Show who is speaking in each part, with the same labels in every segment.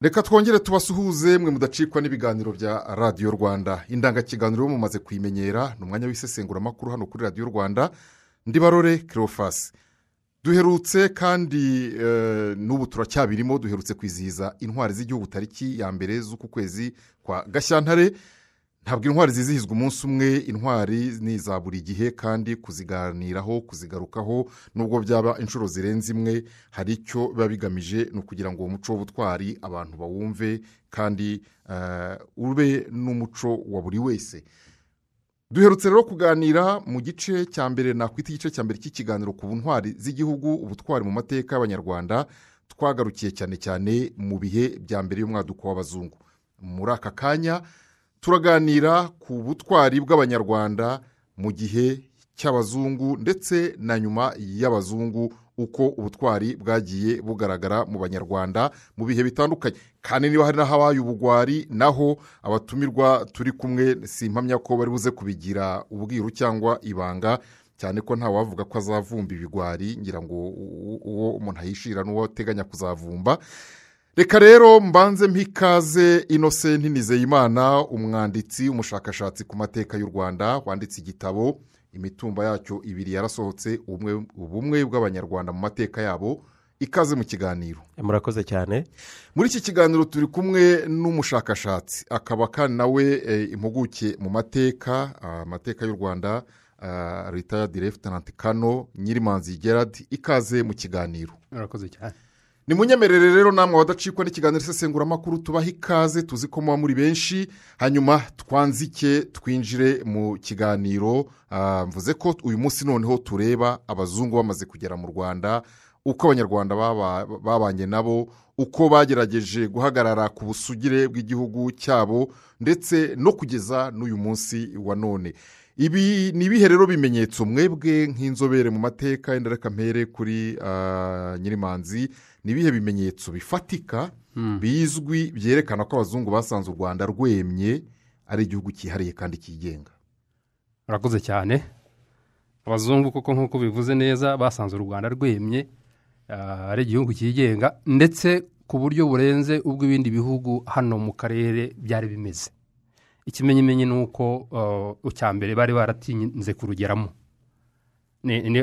Speaker 1: reka twongere tubasuhuze mwe mudacikwa n'ibiganiro bya radiyo rwanda. Indangakiganiro mumaze kuyimenyera ni umwanya w'isesenguramakuru hano kuri radiyo rwanda. Ndibarore kirofasi duherutse kandi n'ubu turacyabirimo duherutse kwizihiza intwari z'igihugu tariki ya mbere z'uku kwezi kwa gashyantare. Ntabwo intwari zizihizwa umunsi umwe intwari ni iza buri gihe kandi kuziganiraho kuzigarukaho nubwo byaba inshuro zirenze imwe hari icyo biba bigamije ni ukugira ngo uwo muco w'ubutwari abantu bawumve kandi ube n'umuco wa buri wese. Duherutse rero kuganira mu gice cya mbere nakwita igice cya mbere cy'ikiganiro ku ntwari z'igihugu ubutwari mu mateka y'abanyarwanda twagarukiye cyane cyane mu bihe bya mbere y'umwaduko w'abazungu. Muri aka kanya turaganira ku butwari bw'abanyarwanda mu gihe cy'abazungu ndetse na nyuma y'abazungu uko ubutwari bwagiye bugaragara mu banyarwanda mu bihe bitandukanye. Kandi niba hari n'ahabaye ubugwari naho abatumirwa turi kumwe si impamya ko bari buze kubigira ubwiru cyangwa ibanga cyane ko ntawavuga ko azavumba ibigwari ngira ngo uwo umuntu ayishira n'uwo ateganya kuzavumba. Reka rero mbanze mpikaze inosenti nizeyimana umwanditsi umushakashatsi ku mateka y'u rwanda wanditse igitabo imitumba yacyo ibiri yarasohotse ubumwe bw'abanyarwanda mu mateka yabo ikaze mu kiganiro.
Speaker 2: Murakoze cyane.
Speaker 1: Muri iki kiganiro turi kumwe n'umushakashatsi. Akaba kandi nawe impuguke mu mateka amateka y'u rwanda leta direfutananti kano nyirimanzi gerard ikaze mu kiganiro.
Speaker 3: Murakoze cyane.
Speaker 1: Munyemerere rero namwe wadacikwa n'ikiganiro isesenguramakuru tubaha ikaze tuzi ko muba muri benshi. Hanyuma twanzike twinjire mu kiganiro. Mvuze ko uyu munsi noneho tureba abazungu bamaze kugera mu rwanda uko abanyarwanda babanye nabo uko bagerageje guhagarara ku busugire bw'igihugu cyabo ndetse no kugeza n'uyu munsi wa none. Ibi ni ibihe rero bimenyetso mwebwe nk'inzobere mu mateka yenda reka mpere kuri nyirimanzi ni ibihe bimenyetso bifatika bizwi byerekana ko abazungu basanze u rwanda rwemye ari igihugu cyihariye kandi cyigenga.
Speaker 3: Murakoze cyane. Abazungu kuko nk'uko bivuze neza basanze u rwanda rwemye ari igihugu cyigenga ndetse ku buryo burenze ubw'ibindi bihugu hano mu karere byari bimeze. Ikimenyimenyi ni uko icya mbere bari baratinze kurugeramo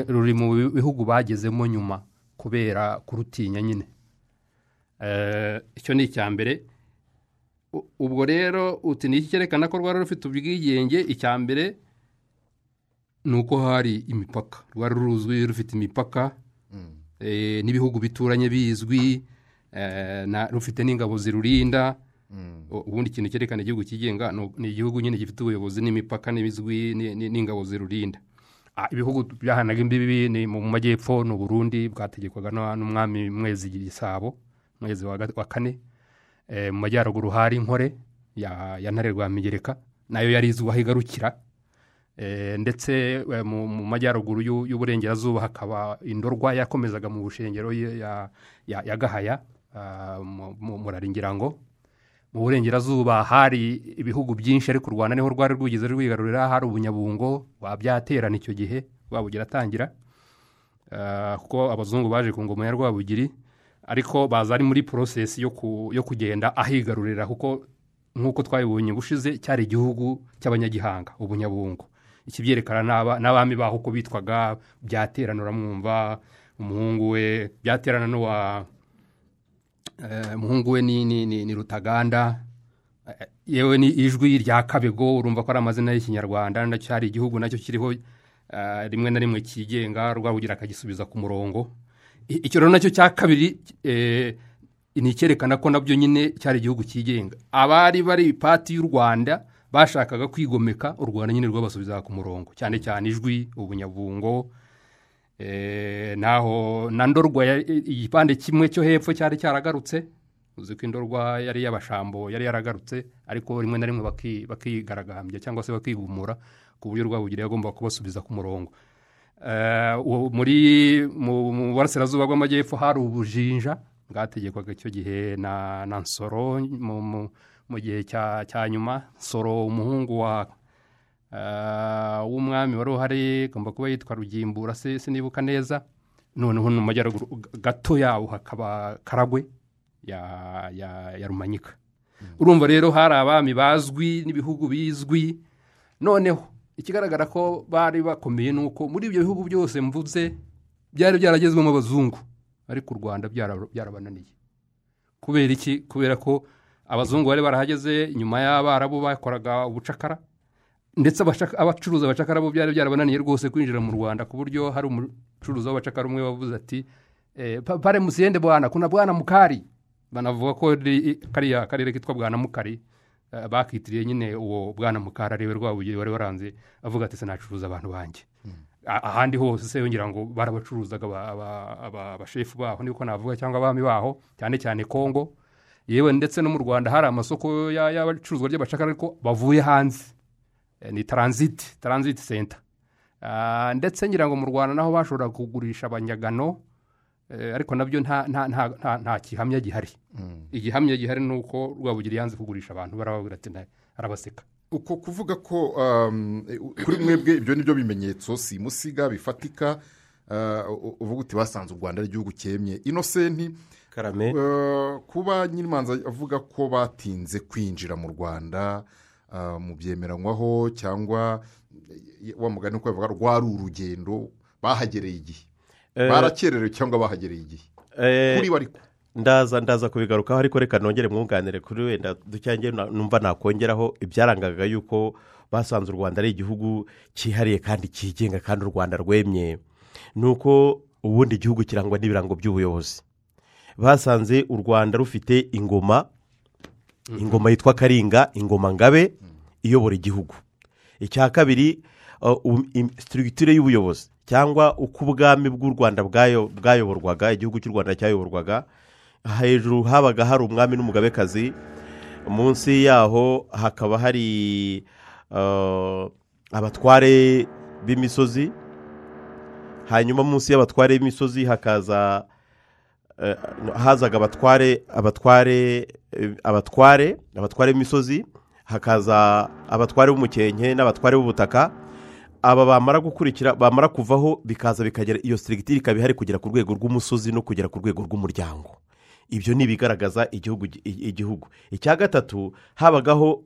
Speaker 3: ruri mu bihugu bagezemo nyuma kubera kurutinya nyine. Icyo ni icya mbere ubwo rero uti ni iki cyerekana ko rwari rufite ubwigenge? Icya mbere ni uko hari imipaka. Rwari ruzwi rufite imipaka n'ibihugu bituranye bizwi rufite n'ingabo zirurinda ubundi ikintu cyerekana igihugu cyigenga ni igihugu nyine gifite ubuyobozi n'imipaka n'ibizwi n'ingabo zirurinda. Ibihugu byahanaga imbibi ni mu majyepfo ni uburundi bwategekwaga n'umwami mwezi gisabo mwezi wa kane. Mu majyaruguru hari inkore ya ntare rwa migereka na yo yari izwi aho igarukira ndetse mu majyaruguru y'uburengerazuba hakaba indorwa yakomezaga mu bushengero ya gahaya muraringira ngo. Mu burengerazuba hari ibihugu byinshi ariko u rwanda ni ho rwari rwigeze rwigarurira hari ubunyabungo wabyaterana icyo gihe rwabugira atangira kuko abazungu baje ku ngoma ya rwabugiri ariko baza ari muri porosesi yo kugenda ahigarurira kuko nk'uko twabibonye ubushize cyari igihugu cy'abanyagihanga ubunyabungo. Ikibyerekana n'abami baho uko bitwaga byaterana uramwumva umuhungu we byaterana n'uwa umuhungu we ni rutaganda. Yewe ni ijwi rya kabego urumva ko ari amazina y'ikinyarwanda na cyo hari igihugu na cyo kiriho rimwe na rimwe cyigenga rwabugira akagisubiza ku murongo. Icyo rero na cyo cya kabiri ni icyerekana ko na byo nyine cyari igihugu cyigenga. Abari bari pati y'u rwanda bashakaga kwigomeka u rwanda nyine rwabasubiza ku murongo. Cyane cyane ijwi ubunyabungo naho na ndorwa igipande kimwe cyo hepfo cyari cyaragarutse. Uzi ko indorwa yari y'abashambo yari yaragarutse ariko rimwe na rimwe bakigaragambya cyangwa se bakigumura ku buryo rwabugira yagomba kubasubiza ku murongo. Muri mu burasirazuba bw'amajyepfo hari ubujinja bwategekwaga icyo gihe na nsoro mu gihe cya nyuma. Nsoro umuhungu wa w'umwami wari uhari agomba kuba yitwa rugimbura se sinibuka neza. Noneho mu majyaruguru gato yawo hakaba karagwe ya rumanyika. Urumva rero hari abami bazwi n'ibihugu bizwi. Noneho ikigaragara ko bari bakomeye ni uko muri ibyo bihugu byose mvuze byari byaragezwemo abazungu ariko u rwanda byara- byarabananiye. Kubera iki? Kubera ko abazungu bari barahageze nyuma y'abarabu bakoraga ubucakara. Ndetse abacuruza abacakara bo byari byarabananiye rwose kwinjira mu rwanda ku buryo hari umucuruzi w'abacakara umwe wavuze ati eh, pa- pare musiyende bwana kuna bwana mukari. Banavuga ko ri- kariya karere kitwa bwana mukari eh, bakitiriye nyine uwo bwana mukari ari we rwabugiri wari waranze avuga ati sinacuruza abantu banjye. A- ahandi hose se yongera ngo barabacuruzaga aba- aba- aba- abashefu baho niko navuga cyangwa abami baho cyane cyane kongo yewe ndetse no mu rwanda hari amasoko ya- y'abacuruzwa ry'abacakara ariko bavuye hanze. Ni taransiti taransiti senta Ah, ndetse ngira ngo mu rwanda naho bashobora kugurisha abanyagano eh, ariko na byo nta gihamya gihari. Igihamya gihari ni uko rwabugiri yanze kugurisha abantu barababwira ati "Nta- arabaseka.
Speaker 1: Uko kuvuga ko um, eh, kuri mwebwe ibyo ni byo bimenyetso simusiga bifatika uh, uvuga uti basanze u rwanda ari igihugu cyemye. Inosenti
Speaker 2: karame.
Speaker 1: uh, kuba nyirimanza avuga ko batinze kwinjira mu rwanda mu byemeranywaho cyangwa wa mugani uko bavuga rwari urugendo bahagereye igihe.
Speaker 2: Eh,
Speaker 1: barakererewe cyangwa bahagereye igihe.
Speaker 2: eh,
Speaker 1: kuri bo ariko
Speaker 2: ndaza ndaza kubigarukaho ariko reka nongere mwunganire kuri wenda ducyange numva nakongeraho ibyarangaga yuko basanze u rwanda ari igihugu cyihariye kandi cyigenga kandi u rwanda rwemye. Ni uko ubundi igihugu kirangwa n'ibirango by'ubuyobozi. Basanze u rwanda rufite ingoma ingoma yitwa karinga ingoma ngabe iyobora igihugu. Icya kabiri uh, um- structure y'ubuyobozi cyangwa uko ubwami bw'u rwanda bwayo- bwayoborwaga igihugu cy'u rwanda cyayoborwaga hejuru habaga hari umwami n'umugabekazi munsi yaho hakaba hari uh, abatware b'imisozi hanyuma munsi y'abatware b'imisozi hakaza hazaga abatware abatware eh, abatware abatware b'imisozi hakaza abatware b'umukenke n'abatware b'ubutaka. Aba bamara gukurikira bamara kuvaho bikaza bikagera iyo sirigitire ikaba ihari kugera ku rwego rw'umusozi no kugera ku rwego rw'umuryango. Ibyo ni ibigaragaza igihugu. Icya gatatu habagaho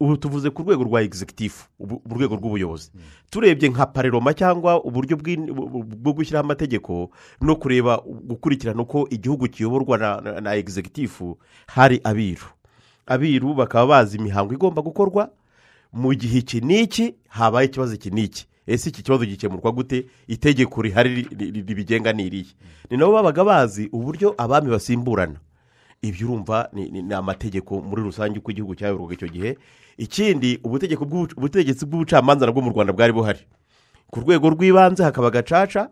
Speaker 2: ubu tuvuze ku rwego rwa egizegitifu mu rwego rw'ubuyobozi. Turebye nka pareroma cyangwa uburyo bwo gushyiraho amategeko no kureba gukurikirana uko igihugu kiyoborwa na- egizegitifu hari abiru. Abiru bakaba bazi imihango igomba gukorwa mu gihe iki n'iki habaye ikibazo iki n'iki. Ese iki kibazo gikemurwa gute? Itegeko rihari ri- ri- ribigenga ni irihe ni nabo babaga bazi uburyo abami basimburana. Ibyo urumva ni amategeko muri rusange uko igihugu cyayoborwaga icyo gihe. Ikindi ubutegetsi bw'ubucamanza nabwo mu rwanda bwari buhari. Ku rwego rw'ibanze hakaba gacaca.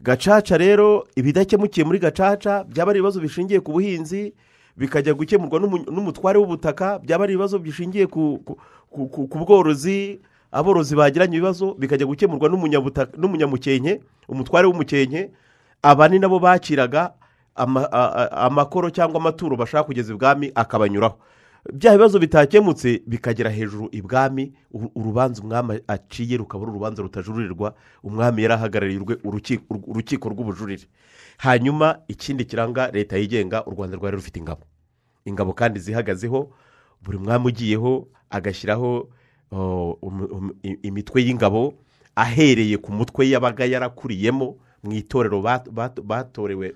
Speaker 2: Gacaca rero ibidakemukiye muri gacaca byaba ari ibibazo bishingiye ku buhinzi bikajya gukemurwa n'umu- n'umutware w'ubutaka byaba ari ibibazo bishingiye ku, bworozi aborozi bagiranye ibibazo bikajya gukemurwa n'umunyamukenke umutware w'umukenke aba ni nabo bakiraga amakoro cyangwa amaturo bashaka kugeza ibwami akabanyuraho. Bya bibazo bitakemutse bikagera hejuru ibwami uru- urubanza umwami aciye rukaba ari urubanza rutajururirwa umwami yari ahagarariye urwe- uruki- urukiko rw'ubujurire. Hanyuma ikindi kiranga leta yigenga u rwanda rwari rufite ingabo. Ingabo kandi zihagazeho buri mwami ugiyeho agashyiraho um- um- imitwe y'ingabo ahereye ku mutwe yabaga yarakuriyemo mu itorero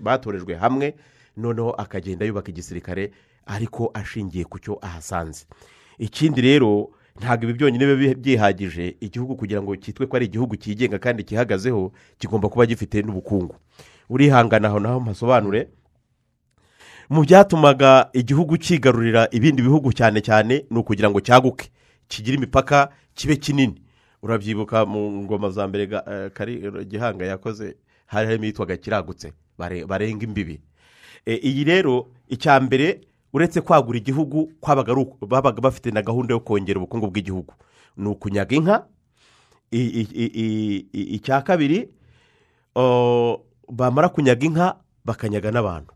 Speaker 2: batorejwe hamwe noneho akagenda yubaka igisirikare ariko ashingiye ku cyo ahasanze. Ikindi rero ntabwo ibi byonyine biba byihagije igihugu kugira ngo cyitwe ko ari igihugu cyigenga kandi gihagazeho kigomba kuba gifite n'ubukungu. Urihangana aho naho mpasobanure mu byatumaga igihugu cyigarurira ibindi bihugu cyane cyane ni ukugira ngo cyaguke. Kigire imipaka kibe kinini. Urabyibuka mu ngoma za mbere eh, kari gihanga yakoze hari harimo iyitwaga kiragutse bare- barenga imbibi. E, iyi rero icya mbere uretse kwagura igihugu kwabaga babaga bafite na gahunda yo kongera ubukungu bw'igihugu. Ni ukunyaga inka icya kabiri bamara kunyaga inka bakanyaga n'abantu.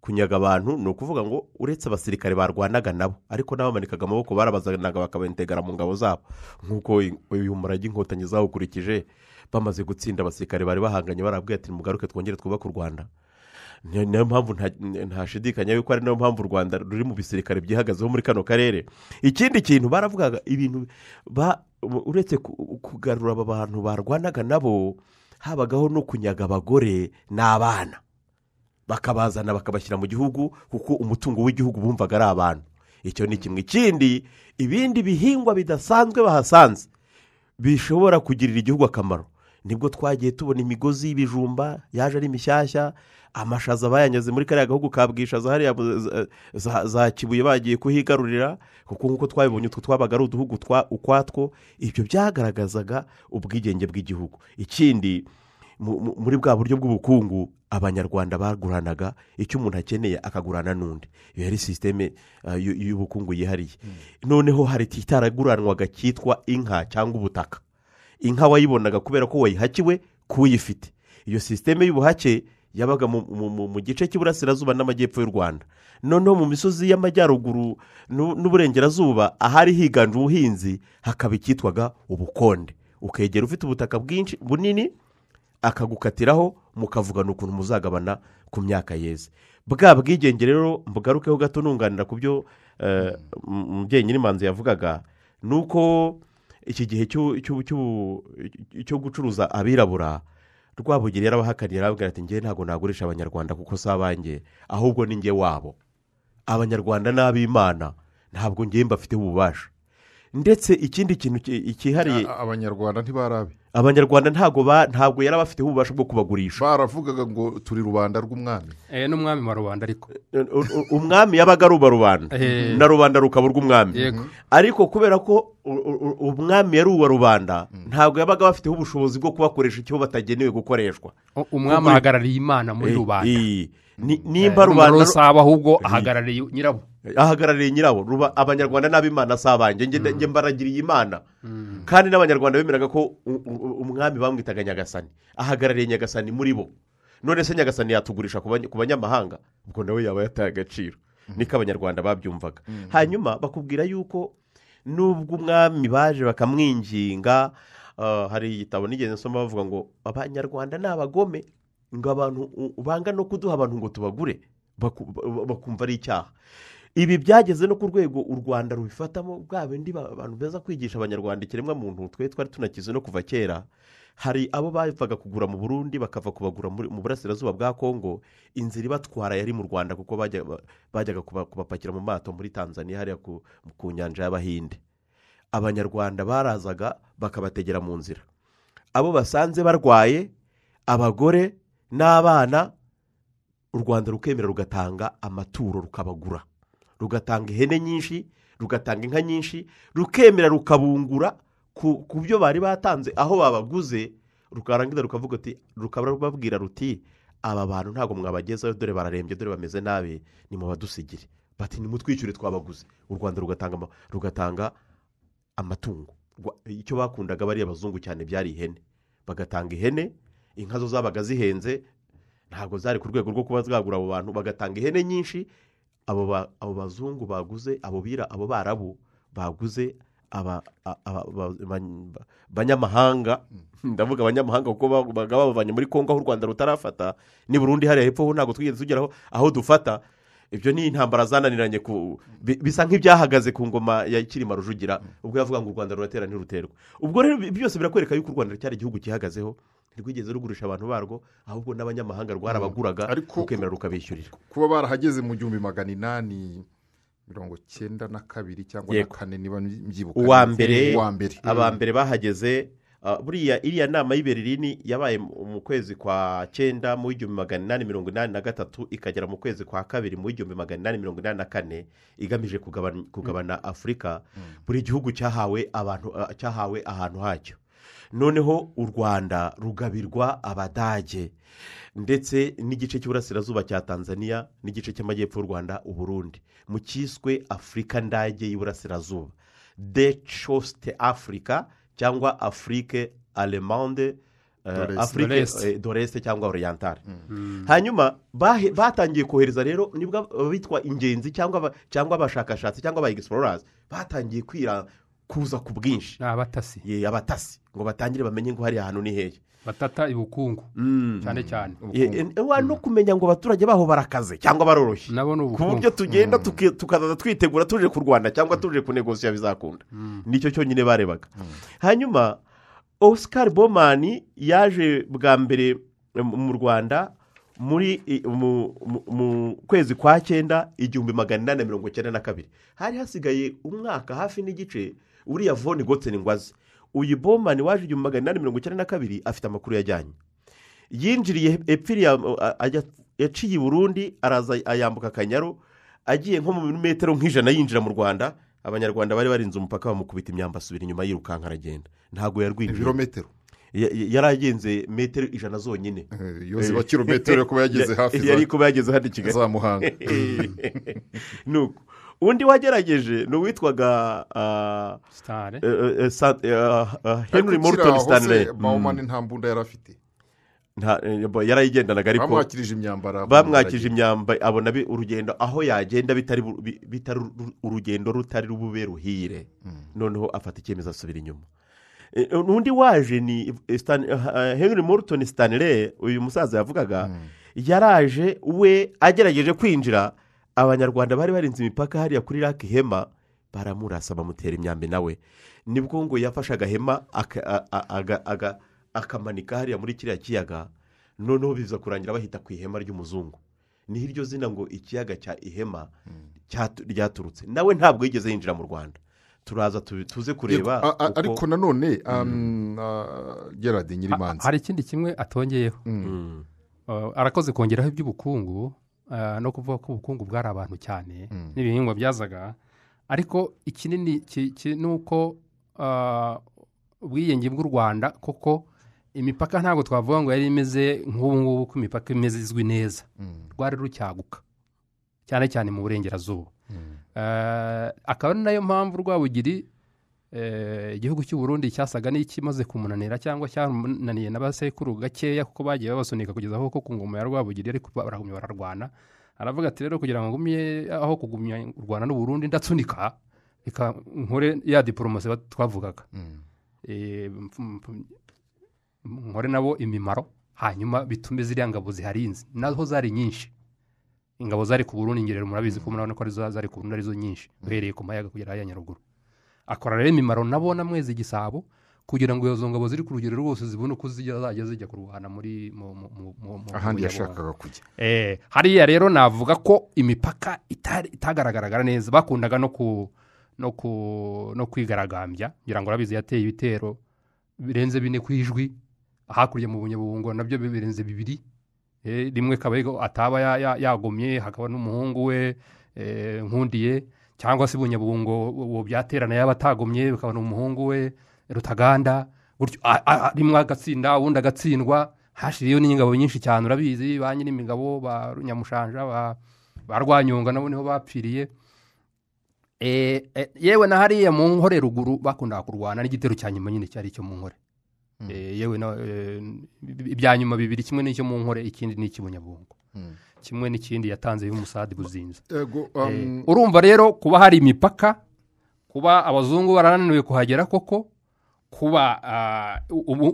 Speaker 2: Kunyaga abantu ni ukuvuga ngo uretse abasirikare barwanaga nabo ariko n'abamanikaga amaboko barabazanaga bakabategara mu ngabo zabo. Nk'uko uyu murage inkotanyi zawukurikije bamaze gutsinda abasirikare bari bahanganye barabwiye ati mugaruke twongere twubake u rwanda. Ni na yo mpamvu nta- ntashidikanya yuko ari na yo mpamvu u rwanda ruri mu bisirikare byihagazeho muri kano karere. Ikindi kintu baravugaga ibintu ba- uretse ku- kugarura aba bantu barwanaga nabo habagaho no kunyaga abagore n'abana. Bakabazana bakabashyira mu gihugu kuko umutungo w'igihugu bumvaga ari abantu. Icyo ni kimwe. Ikindi ibindi bihingwa bidasanzwe bahasanze bishobora kugirira igihugu akamaro. Nibwo twagiye tubona imigozi y'ibijumba yaje ari mishyashya amashaza bayanyaze muri kariya gahugu ka bwishaza hariya bu- za- kibuye bagiye kuhigarurira kuko nk'uko twabibonye utwo twabaga ari uduhugu ukwatwo ibyo byagaragazaga ubwigenge bw'igihugu. Ikindi mu- mu- muri bwa buryo bw'ubukungu abanyarwanda baguranaga icyo umuntu akeneye akagurana n'undi. Iyo yari sisiteme y'u- y'ubukungu yihariye. Noneho hari itaraguranwaga cyitwa inka cyangwa ubutaka? Inka wayibonaga kubera ko wayihakiwe k'uyifite. Iyo sisiteme y'ubuhake yabaga mu, gice cy'iburasirazuba n'amajyepfo y'u rwanda. Noneho mu misozi y'amajyaruguru n'u- n'uburengerazuba ahari higanje ubuhinzi hakaba icyitwaga ubukonde. Ukegera ufite ubutaka bwinshi bunini akagukatiraho mukavugana ukuntu muzagabana ku myaka yeze. Bwa bwigenge rero mbugarukeho gato nunganira ku byo eh, umubyeyi nyirimanzi yavugaga ni uko iki gihe cyo gucuruza abirabura rwabugiri yarabahakaniye arababwira ati ngewe ntabwo nagurisha abanyarwanda kuko si abanjye ahubwo ni nge wabo. Abanyarwanda ni ab'imana ntabwo ngewe mbafiteho ububasha. Ndetse ikindi kintu ki- cyihariye
Speaker 1: abanyarwanda ntibarabe.
Speaker 2: Abanyarwanda ntabwo ba- ntabwo yari abafiteho ububasha bwo kubagurisha
Speaker 1: baravugaga ngo turi rubanda rw'umwami.
Speaker 3: Eh, n'umwami wa rubanda ariko.
Speaker 2: U- umwami yabaga aruba rubanda.
Speaker 3: Eh.
Speaker 2: na rubanda rukaba urw'umwami.
Speaker 3: Yego.
Speaker 2: Ariko kubera ko umwami yari uwa rubanda ntabwo yabaga bafiteho ubushobozi bwo kubakoresha icyo batagenewe gukoreshwa.
Speaker 3: Umwami ahagarariye imana muri
Speaker 2: Eh,
Speaker 3: rubanda.
Speaker 2: eh, nimba
Speaker 3: Urumva
Speaker 2: rubanda
Speaker 3: rusaba ahubwo ahagarariye nyirabo
Speaker 2: ahagarariye nyirabo ruba abanyarwanda n'ab'imana si abanjye njye njye mbaragiriye imana kandi n'abanyarwanda bemeraga ko umwami bamwitaga nyagasani. Ahagarariye nyagasani muri bo. None se nyagasani yatugurisha ku bany- ku banyamahanga? Ubwo nawe yaba yataye agaciro. Niko abanyarwanda babyumvaga. Hanyuma bakubwira yuko nubwo umwami baje bakamwinginga ah, hari igitabo nigeze nsoma bavuga ngo abanyarwanda ni abagome. Ngo abantu banga no kuduha abantu ngo tubagure baku- ba- bakumva ari icyaha. Ibi byageze no ku rwego u rwanda rubifatamo bwa bindi ba- abantu beza kwigisha abanyarwanda ikiremwamuntu twe twari tunakize no kuva kera hari abo bavaga kugura mu burundi bakava kubagura mu burasirazuba bwa kongo inzira ibatwara yari mu rwanda kuko bajya- ba- bajyaga kuba- kubapakira mu mato muri tanzania hariya ku nyanja y'abahinde. Abanyarwanda barazaga bakabategera mu nzira. Abo basanze barwaye abagore n'abana u rwanda rukemera rugatanga amaturo rukabagura. Rugatanga ihene nyinshi rugatanga inka nyinshi rukemera rukabungura ku byo bari batanze. Aho babaguze rukarangiza rukavuga ati rukaba rubabwira ruti aba bantu ntabwo mwabagezayo dore bararembye dore bameze nabi ni mu badusigire. Bati nimutwishyure twabaguze. U rwanda rugatanga ama- rugatanga amatungo. Icyo bakundaga bariya abazungu cyane byari ihene. Bagatanga ihene inka zo zabaga zihenze ntabwo zari ku rwego rwo kuba zagura abo bantu bagatanga ihene nyinshi abo ba- abo bazungu baguze abo bira abo barabu baguze aba- a- aba- ba- ba- banyamahanga. Ndavuga abanyamahanga kuko babaga babavanye muri kongo aho u rwanda rutarafata ni burundi hariya hepfo ho ntabwo twigeze tugeraho aho dufata. Ibyo ni intambara zananiranye ku bi- bisa nk'ibyahagaze ku ngoma ya kirima rujugira. Ubwo yavuga ngo u rwanda ruratera ntiruterwa ubwo rero byose birakwereka yuko u rwanda cyari igihugu gihagazeho ntirwigeze rugurisha abantu barwo ahubwo n'abanyamahanga rwarabaguraga
Speaker 1: Ariko-
Speaker 2: rukemera rukabishyurira.
Speaker 1: kuba barahageze mu gihumbi magana inani mirongo cyenda na kabiri cyangwa na kane niba mbyibuka
Speaker 2: uwa mbere aba mbere bahageze ah, buriya iriya nama y'i Berlin yabaye mu kwezi kwa cyenda mu w'igihumbi magana inani mirongo inani na gatatu ikagera mu kwezi kwa kabiri mu w'igihumbi magana inani mirongo inani na kane igamije kugabana, afurika buri gihugu cyahawe abantu ah, cyahawe ahantu hacyo. Noneho u rwanda rugabirwa abadage. Ndetse n'igice cy'iburasirazuba cya tanzania n'igice cy'amajyepfo y'u rwanda uburundi mu cyiswe afurika ndage y'iburasirazuba de coste africa cyangwa afurike alemande afurike
Speaker 3: Doreste.
Speaker 2: eh, cyangwa orientale. Hanyuma bahe- batangiye kohereza rero ni bwo abitwa ingenzi cyangwa aba- cyangwa abashakashatsi cyangwa aba egisipororazi batangiye kuza ku bwinshi.
Speaker 3: Ni abatasi
Speaker 2: ye abatasi. Ngo batangire bamenye ngo hariya hantu ni hehe.
Speaker 3: Batata ibukungu.
Speaker 2: Mm.
Speaker 3: cyane cyane
Speaker 2: no kumenya ngo abaturage baho barakaze cyangwa baroroshye. Ku buryo
Speaker 3: ubukungu
Speaker 2: tugenda tuki- tukazaza twitegura tuje kurwana cyangwa tuje kunegosiya bizakunda. Nicyo cyonyine barebaga. Hanyuma oscar bomani yaje bwa mbere mu rwanda muri mu kwezi kwa cyenda igihumbi magana inani na mirongo icyenda na kabiri. Hari hasigaye umwaka hafi n'igice uriya voni gotseni ngo aze. Uyu bomani waje igihumbi magana inani mirongo icyenda na kabiri afite amakuru yajyanye. Yinjiriye epfiriye a- ajya- yaciye i burundi araza ayambuka akanyaru agiye nko mu metero nk'ijana yinjira mu rwanda. Abanyarwanda bari barinze umupaka bamukubita imyamba asubira inyuma yirukanka aragenda. Ntabwo yarwinjiye
Speaker 1: ibirometero.
Speaker 2: Ya- ya- yari agenze metero ijana zonyine.
Speaker 1: Eh, iyo ziba kilometero yo kuba yageze hafi za-
Speaker 2: yari kuba yageze hano i kigali.
Speaker 1: za muhanga.
Speaker 2: Nuko. Undi wagerageje ni uwitwaga ah, eh, eh, eh, ah, henry morton stanley.
Speaker 1: Se, Bauman nta mbunda yari afite.
Speaker 2: Yarayigendanaga ariko
Speaker 1: bamwakirije imyambaro
Speaker 2: bamwakije imyamba abona urugendo aho yagenda bitari urugendo rutari rubube ruhire. Noneho afata icyemezo asubira inyuma. Undi waje ni henry morton stanley uyu musaza yavugaga yaraje we agerageje kwinjira abanyarwanda bari barinze imipaka hariya kuri raki hema baramurasa bamutera imyambi nawe ni bwo ngo yafashe agahema akamanika hariya muri kiriya kiyaga noneho biza kurangira bahita ku ihema ry'umuzungu. Niho iryo zina ngo ikiyaga cya ihema cyatu- ryaturutse. Nawe ntabwo yigeze yinjira mu rwanda. Turaza tu- tuze kureba
Speaker 1: ariko nanone um, ah, gerard nyirimanzi.
Speaker 3: hari ikindi kimwe atongeyeho.
Speaker 2: Mm.
Speaker 3: Uh, arakoze kongeraho iby'ubukungu no kuvuga ko ubukungu bwari abantu cyane n'ibihingwa byazaga. Ariko ikinini ki- ki- ni uko uh, ubwiyenge bw'u rwanda koko imipaka ntabwo twavuga ngo yari imeze nk'ubu ngubu ko imipaka imeze izwi neza. Rwari rucyaguka cyane cyane mu burengerazuba. Uh, akaba ari na yo mpamvu rwabugiri eh, igihugu cy'u Burundi cyasaga n'ikimaze kumunanira cyangwa cyamunaniye n'abasekuru gakeya kuko bagiye babasunika kugeza aho ku ngoma ya rwabugiri ariko baragumya bararwana. Aravuga ati rero kugira ngo ngumye aho kugumya u rwanda n'u Burundi ndatsunika reka nkore ya diporomasi twavugaga. Eh, mpf- mpf- nkore nabo imimaro hanyuma bitume ziriya ngabo ziharinze. Naho zari nyinshi. Ingabo zari ku burundi ngerero murabizi ko murabona ko zari ku burundi ari zo nyinshi. Uhereye ku mayaga kugera hariya nyaruguru. Akora rero imimaro nabo namwezi igisabo kugira ngo izo ngabo ziri ku rugero rwose zibone uko zajya zijya kurwana muri mu- mu- mu- mu- mu-
Speaker 1: ahandi yashakaga kujya.
Speaker 3: Eh, hariya rero navuga ko imipaka itagaragaraga neza. Bakundaga no no kwigaragambya ngira ngo urabizi yateye ibitero birenze bine ku ijwi hakurya mu bunyabungo na byo birenze bibiri. Eh, rimwe kabayigo ataba ya- ya- yagomye hakaba n'umuhungu we eh, nkundiye. Cyangwa se bunyabungo uwo byaterana yaba atagomye bikaba n'umuhungu we rutaganda rimwe agatsinda ubundi agatsindwa hashiriyeho n'ingabo nyinshi cyane urabizi ba nyirimigabo ba nyamushanja ba rwanyonga nabo ni ho bapfiriye. Eh, eh, yewe na hariya mu nkore ruguru bakundaga kurwana n'igitero cya nyuma nyine cyari icyo mu nkore. Eh, yewe na eh, ibya nyuma bibiri kimwe n'icyo mu nkore ikindi ni icy'ubunyabungo. Kimwe n'ikindi yatanzeho umusadi buzinze
Speaker 1: Ego,
Speaker 3: Eh,
Speaker 1: um,
Speaker 3: urumva rero kuba hari imipaka kuba abazungu barananiwe kuhagera koko kuba ah,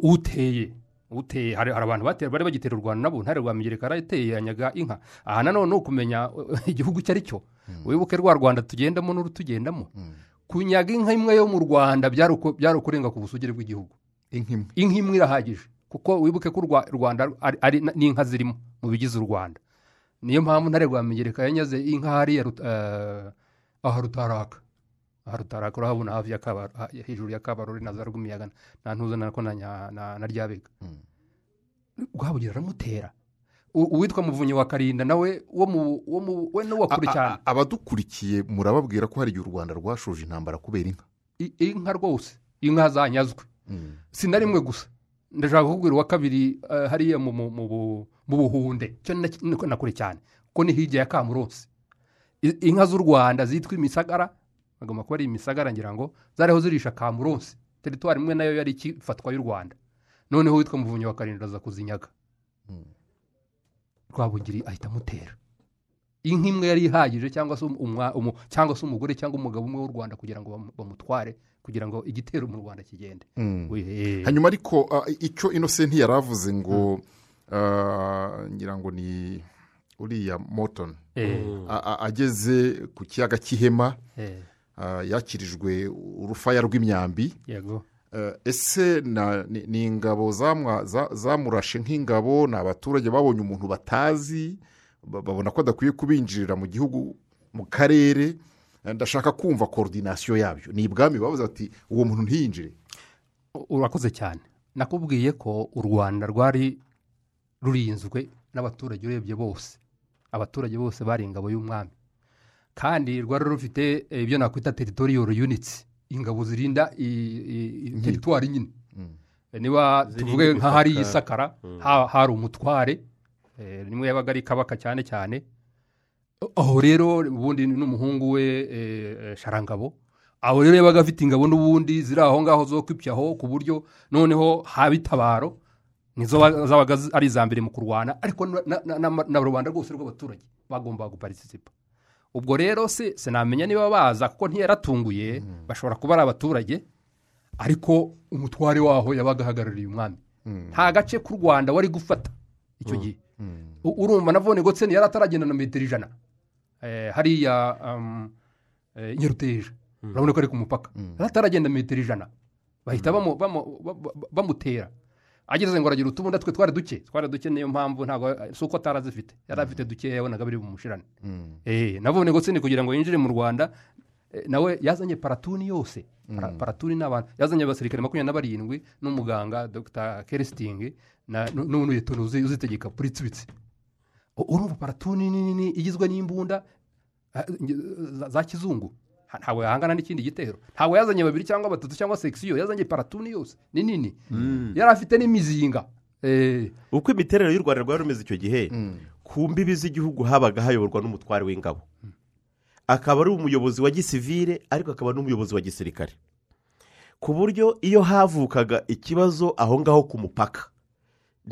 Speaker 3: uteye uteye. Hari abantu bari bagitera u rwanda nabo ntare rwa migereka yarateye yanyaga inka. Aha nanone ni ukumenya igihugu icyo ari cyo. Wibuke rwa rwanda tugendamo n'urutugendamo kunyaga inka imwe yo mu rwanda byari uku- byari ukurenga ku busugire bw'igihugu.
Speaker 1: Inka imwe.
Speaker 3: Irahagije. Kuko wibuke ko u Rwa- u rwanda n'inka zirimo mu bigize u rwanda. Niyo mpamvu ntare rwa migereka yanyaze inka hariya eh, aha rutaraka. Aha rutaraka urahabona hafi hejuru ya kabarore na za rwimiyaga nta ntuza nako na ryabega. Rwabugira aramutera uwitwa muvunyi wa karinda nawe wo mu wo mu we n'uwa kure
Speaker 1: A- a-
Speaker 3: cyane.
Speaker 1: abadukurikiye murababwira ko hari igihe u rwanda rwashoje intambara kubera inka.
Speaker 3: Inka rwose. Inka zanyazwe si na rimwe gusa. Ndashaka kukubwira uwa kabiri eh, hariya mu- mu- mu bu- mu buhunde. Na- kure cyane. Kuko ni hirya ya kamuronsi inka z'u rwanda zitwa imisagara bagomba kuba ari imisagara ngira ngo zariho zirisha kamuronsi teritwari imwe na yo yari ikifatwa y'u rwanda. Noneho witwa muvunyi wa karindwi aza kuzinyaga rwabugiri ahita amutera. Inka imwe yari ihagije cyangwa se cyangwa se umugore cyangwa umugabo umwe w'u rwanda kugira ngo bamu- bamutware kugira ngo igitero mu rwanda kigende. Eh,
Speaker 1: hanyuma ariko icyo inosenti yari avuze ngo ah, ngira ngo ni uriya motoni
Speaker 3: eh,
Speaker 1: ageze ku kiyaga cy'ihema
Speaker 3: eh,
Speaker 1: yakirijwe urufaya rw'imyambi. Eh, ese ni ingabo zamurashe nk'ingabo ni abaturage babonye umuntu batazi? ba- babona ko adakwiye kubinjirira mu gihugu mu karere Eh, ndashaka kumva korodinasiyo yabyo. Ni ibwami bavuze bati uwo muntu ntiyinjire.
Speaker 3: Urakoze cyane. Nakubwiye ko u rwanda rwari rurinzwe n'abaturage urebye bose. Abaturage bose bari ingabo y'umwami. Kandi rwari rufite eh, ibyo nakwita teritoriyoro yunitsi ingabo zirinda teritwari nyine niba
Speaker 2: Zirinda
Speaker 3: tuvuge nka hari
Speaker 2: imipaka.
Speaker 3: isakara ha- hari umutware eh, nimwe yabaga ari kabaka cyane cyane. Aho rero ubundi n'umuhungu we eh, eh, sharangabo. Aho rero yabaga afite ingabo n'ubundi ziri aho ngaho zo kwipyaho ku buryo noneho haba itabaro nizo ba- zabaga ari iza mbere mu kurwana. Ariko na- rubanda rwose rw'abaturage bagombaga guparitisipa ubwo rero se sinamenya niba baza kuko ntiyaratunguye bashobora kuba ari abaturage ariko umutware waho yabaga ahagarariye umwami nta gace k'u rwanda wari gufata icyo gihe. U- urumva na vone gotseni yari ataragenda na metero ijana. Eh, hariya um, eh, nyaruteja. Urabona ko ari ku mupaka. Yari ataragenda metero ijana. Bahita ba- bamutera. Ageze ngo aragira utubunda twe twari duke. Twari duke niyo mpamvu ntabwo si uko atarazifite. Yari afite dukeya yabonaga biri bumushirane Eh, na vone gotseni kugira ngo yinjire mu rwanda nawe yazanye paratuni yose. Para- paratuni ni abantu yazanye abasirikare makumyabiri na barindwi n'umuganga dr. Kerestingi na- nu- n'unuyeto uzi- uzitegeka puritsibitsi U- urumva paratuni nini nini igizwe n'imbunda za- kizungu? Ntabwo yahangana n'ikindi gitero. Ntabwo yazanye babiri cyangwa batatu cyangwa sekisiyo yazanye paratuni yose. Ni nini yari afite n'imizinga. Eh,
Speaker 2: uko imiterere y'u rwanda rwari rumeze icyo gihe ku mbibi z'igihugu habaga hayoborwa n'umutware w'ingabo. Akaba ari umuyobozi wa gisivire ariko akaba n'umuyobozi wa gisirikare. Ku buryo iyo havukaga ikibazo aho ngaho ku mupaka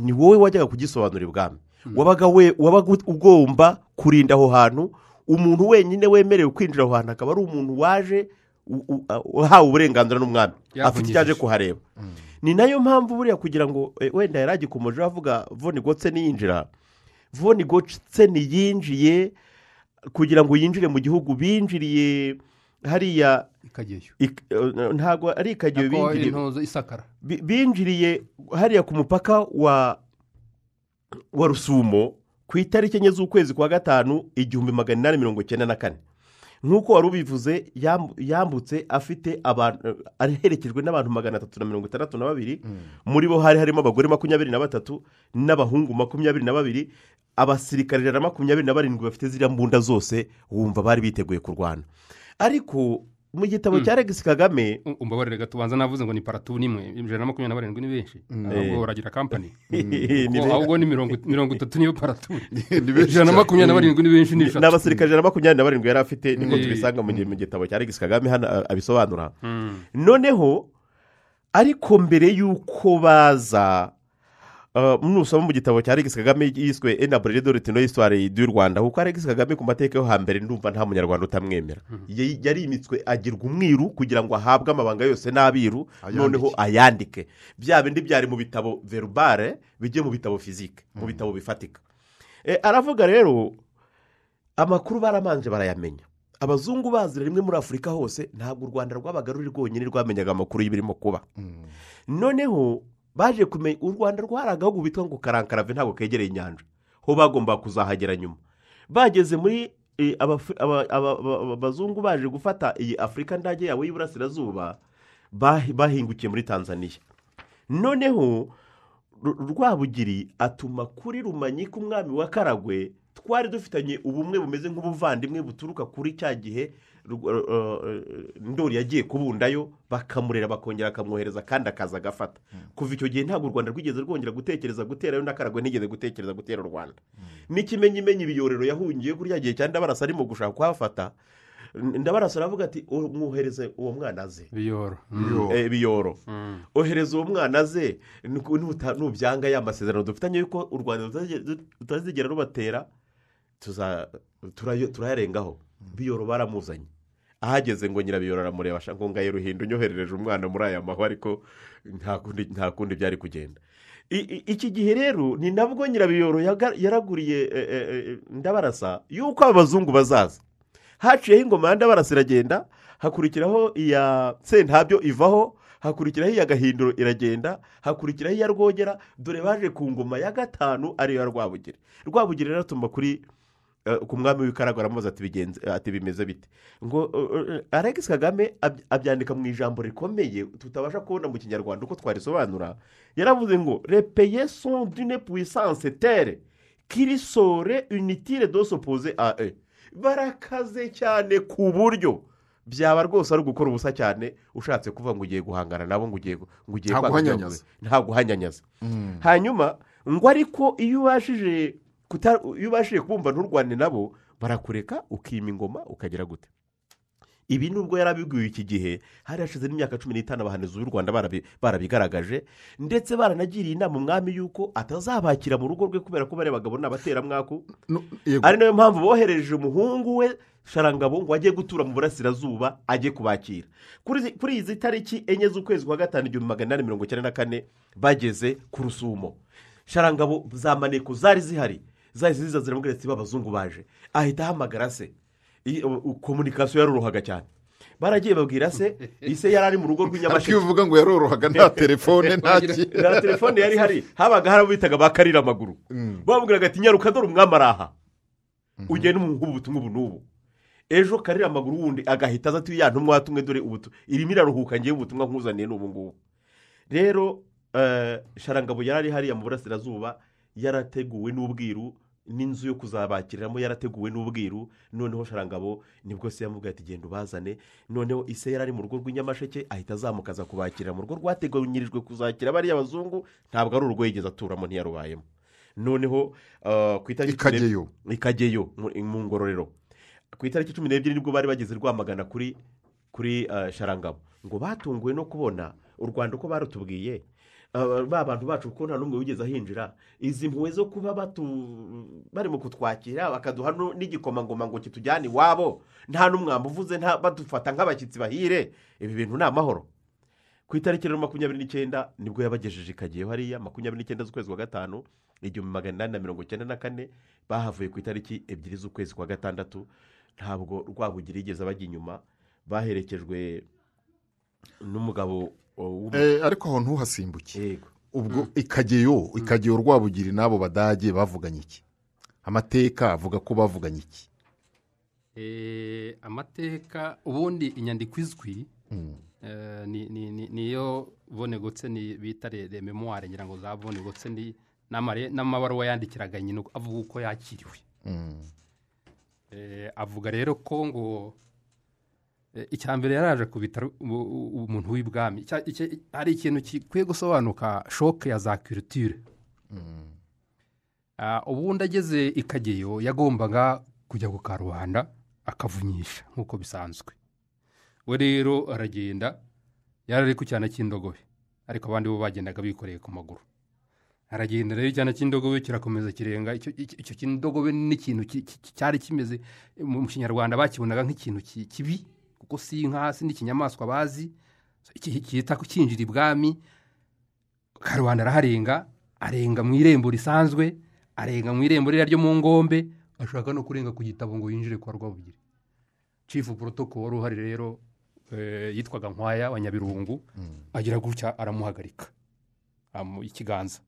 Speaker 2: ni wowe wajyaga kugisobanura ibwami wabaga we wabaga ugomba kurinda aho hantu umuntu wenyine wemerewe kwinjira aho hantu akaba ari umuntu waje uhawe uburenganzira n'umwami. Afite icyo aje kuhareba. Ni na yo mpamvu buriya kugira ngo eh, wenda yari agikomeje avuga voni gotse niyinjira. Voni gotse niyinjiye kugira ngo yinjire mu gihugu binjiriye hariya
Speaker 3: ikageyo
Speaker 2: ik- eh, ntabwo ari ikagiyo
Speaker 3: nako
Speaker 2: binjiriye binjiriye hariya ku mupaka wa wa rusumo ku itariki enye z'ukwezi kwa gatanu igihumbi magana inani mirongo icyenda na kane. Nk'uko wari ubivuze yambu- yambutse afite abantu aherekejwe n'abantu magana atatu na mirongo itandatu na babiri. Muri bo hari harimo abagore makumyabiri na batatu n'abahungu makumyabiri na babiri. Abasirikare na makumyabiri na barindwi bafite ziriya mbunda zose wumva bari biteguye kurwana. Ariko mu gitabo cya regisi kagame
Speaker 3: Um- umbabarire gato ubanza navuze ngo ni paratuni imwe ijana na makumyabiri na barindwi ni benshi. Ahubwo baragira kampani
Speaker 2: Ni
Speaker 3: Kuko ahubwo ni mirongo itatu niyo
Speaker 1: Ni benshi
Speaker 3: ijana na makumyabiri na barindwi ni benshi ni
Speaker 2: ni
Speaker 3: eshatu.
Speaker 2: abasirikare ijana na makumyabiri na barindwi yari afite niko
Speaker 3: Eh.
Speaker 2: tubisanga mu gi- mu gitabo cya regisi kagame hano abisobanura. Noneho ariko mbere y'uko baza nusoma mu gitabo cya regisi kagame yiswe enaburere de retino y'isitwari y'u rwanda kuko regisi kagame ku mateka yo hambere ndumva nta munyarwanda utamwemera. Yari- yarimitswe agirwa umwiru kugira ngo ahabwe amabanga yose n'abiru noneho ayandike. Bya bindi byari mu bitabo verubare bijye mu bitabo fizike mu bitabo bifatika. Eh, aravuga rero amakuru baramanje barayamenya. Abazungu bazira rimwe muri afurika hose ntabwo u rwanda rwabaga ruri rwonyine rwamenyaga amakuru y'ibirimo kuba. Noneho baje kumenya u rwanda rwari agahugu bitwa ngo karankarave ntabwo kegereye inyanja. Ho bagombaga kuzahagera nyuma. Bageze muri eh, abazungu baje gufata iyi afurika ndage yabo y'iburasirazuba bahi- bahingukiye muri tanzania. Noneho rwabugiri atuma kuri rumanyi k'umwami wa karagwe twari dufitanye ubumwe bumeze nk'ubuvandimwe buturuka kuri cya gihe ndori yagiye kubundayo bakamurera bakongera bakamwohereza kandi akaza agafata. Kuva icyo gihe ntabwo u rwanda rwigeze rwongera gutekereza guterayo na karagwe ntigeze gutekereza gutera u rwanda. N'ikimenyimenyi ibiyorero yahungiye kuri cya gihe cya ndabarasa arimo gushaka kuhafata. Ndabarasa aravuga ati "Oh, mwohereze uwo mwana aze.
Speaker 3: Biyoro.
Speaker 1: Yo.
Speaker 2: Eh, biyoro. Ohereza uwo mwana ze nuko nuta- nubyanga ya masezerano. Dufitanye yuko u rwanda rutazige- rutazigera rubatera turayarengaho. Biyoro baramuzanye. Ahageze ngo nyirabiyoro aramureba ashaka ngo ngaye ruhinda unyoherereje umwana muri aya mahwa ariko nta kundi byari kugenda. Iki gihe rero ni nabwo nyirabiyoro yaraguriye eh, eh, eh, ndabarasa yuko abazungu bazaza. Haciyeho ingoma ya ndabarasa iragenda hakurikiraho iya sentabyo ivaho hakurikiraho iya gahinduro iragenda hakurikiraho iya rwogera dore baje ku ngoma ya gatanu ariyo rwabugiri. Rwabugiri rero atuma kuri ku mwami w'ikaragwa aramubaza ati bigenze ati bimeze bite? Ngo alex kagame ab- abyandika mu ijambo rikomeye tutabasha kubona mu kinyarwanda uko twarisobanura. Yaravuze ngo repeye son dune puissance tere kirisore unitire do s'opposer a e barakaze cyane ku buryo byaba rwose ari ugukora ubusa cyane ushatse kuvuga ngo ugiye guhangana nabo ngo ugiye ngo ugiye
Speaker 1: Nta
Speaker 2: kwanga
Speaker 1: guhanyanyaza.
Speaker 2: ibyavuye. nta guhanyanyaza. Hanyuma ngo ariko iyo ubashije iyo ubashije kubumva nturwane nabo barakureka ukima ingoma ukagera gute? Ibi nubwo yari abibwiwe iki gihe hari hashize n'imyaka cumi n'itanu abahanuzi b'u rwanda barabi- barabigaragaje ndetse baranagiriye inama umwami y'uko atazabakira mu rugo rwe kubera ko bariya bagabo ni abateramwaku
Speaker 1: No, yego.
Speaker 2: ari na yo mpamvu bohereje umuhungu we sharangabo ngo ajye gutura mu burasirazuba ajye kubakira. Kuri izi tariki enye z'ukwezi kwa gatanu igihumbi magana inani mirongo icyenda na kane bageze ku rusumo. Sharangabo za maneko zari zihari. Zari ziza ziramubwira ati b'abazungu baje. Ahita ahamagara se. Komunikasiyo yarorohaga cyane. Baragiye babwira se ise yari ari mu rugo
Speaker 1: ariko iyo uvuga ngo yarorohaga nta telefone nta ki.
Speaker 2: nta telefone yari ihari habaga hari abo bitaga ba karira amaguru bamubwiraga ati nyaruka dore umwami ari aha. Ugenda umuha ubutumwa ubu n'ubu. Ejo karira amaguru wundi agahita aza ati ya ntumwa tumwe dore ubutu irimo iraruhuka ngewe ubutumwa nkuzaniye n'ubu ngubu. Rero eh, sharangabo yari ari hariya mu burasirazuba yarateguwe n'ubwiru n'inzu yo kuzabakiriramo yarateguwe n'ubwiru noneho sharangabo ni bwo se yamubwiye ati genda ubazane. Noneho ise yari ari mu rugo rw'inyamasheke ahita azamuka aza kubakira mu rugo rwateganyirijwe kuzakira bariya bazungu ntabwo ari urugo yigeze aturamo ntiyarubayemo. Noneho eh, ku itariki
Speaker 1: ikageyo.
Speaker 2: Ikageyo mu- ngororero. Ku itariki cumi n'ebyiri ni bwo bari bageze rwamagana kuri kuri eh, sharangabo. Ngo batunguwe no kubona u rwanda uko barutubwiye ba bantu bacu kuko nta n'umwe wigeze ahinjira. Izi mpuwe zo kuba barimo kutwakira bakaduha n'igikomangoma ngo kitujyane iwabo. Nta n'umwamba uvuze badufata nk'abashyitsi bahire. Ibi bintu ni amahoro. Ku itariki rero makumyabiri n'icyenda ni bwo yabagejeje ikagiyeho hariya makumyabiri n'icyenda z'ukwezi kwa gatanu igihumbi magana inani na mirongo icyenda na kane bahavuye ku itariki ebyiri z'ukwezi kwa gatandatu. Ntabwo rwabugira yigeze bajya inyuma baherekejwe n'umugabo
Speaker 1: ariko aho ntuhasimbuke. Ubwo ikageyo ikageyo rwabugiri n'abo badage bavuganye iki? Amateka avuga ko bavuganye iki?
Speaker 3: Eh, amateka ubundi inyandiko izwi eh, ni- ni- ni- niyo vonegotse ni bita re re memoire ngira ngo za n'amare- n'amabaruwa yandikiraga nyine avuga uko yakiriwe.
Speaker 1: Mm.
Speaker 3: Eh, avuga rero ko ngo eh, icya mbere yaraje ku bitaro umuntu w'ibwami. Hari ikintu gikwiye gusobanuka shoke ya za kiritire ubundi ageze i kageyo yagombaga kujya ku karubanda akavunyisha nk'uko bisanzwe. We rero aragenda yari ari ku cyana cy'indogobe. Ariko abandi bo bagendaga bikoreye ku maguru. Aragenda rero icyana cy'indogobe kirakomeza kirenga. Icyo icyo- icyo cy'indogobe ni ikintu ki- ki- cyari kimeze mu kinyarwanda bakibonaga nk'ikintu ki- kibi. Kuko si inka si n'ikinyamaswa bazi cyita kinjira ibwami karubanda araharenga arenga mu irembo risanzwe arenga mu irembo ririya ryo mu ngombe ashaka no kurenga ku gitabo ngo yinjire kwa rwabugiri. Cifu porotoko wari uhari rero eh, yitwaga nkwaya wa nyabirungu agira gutya aramuhagarika amu ikiganza.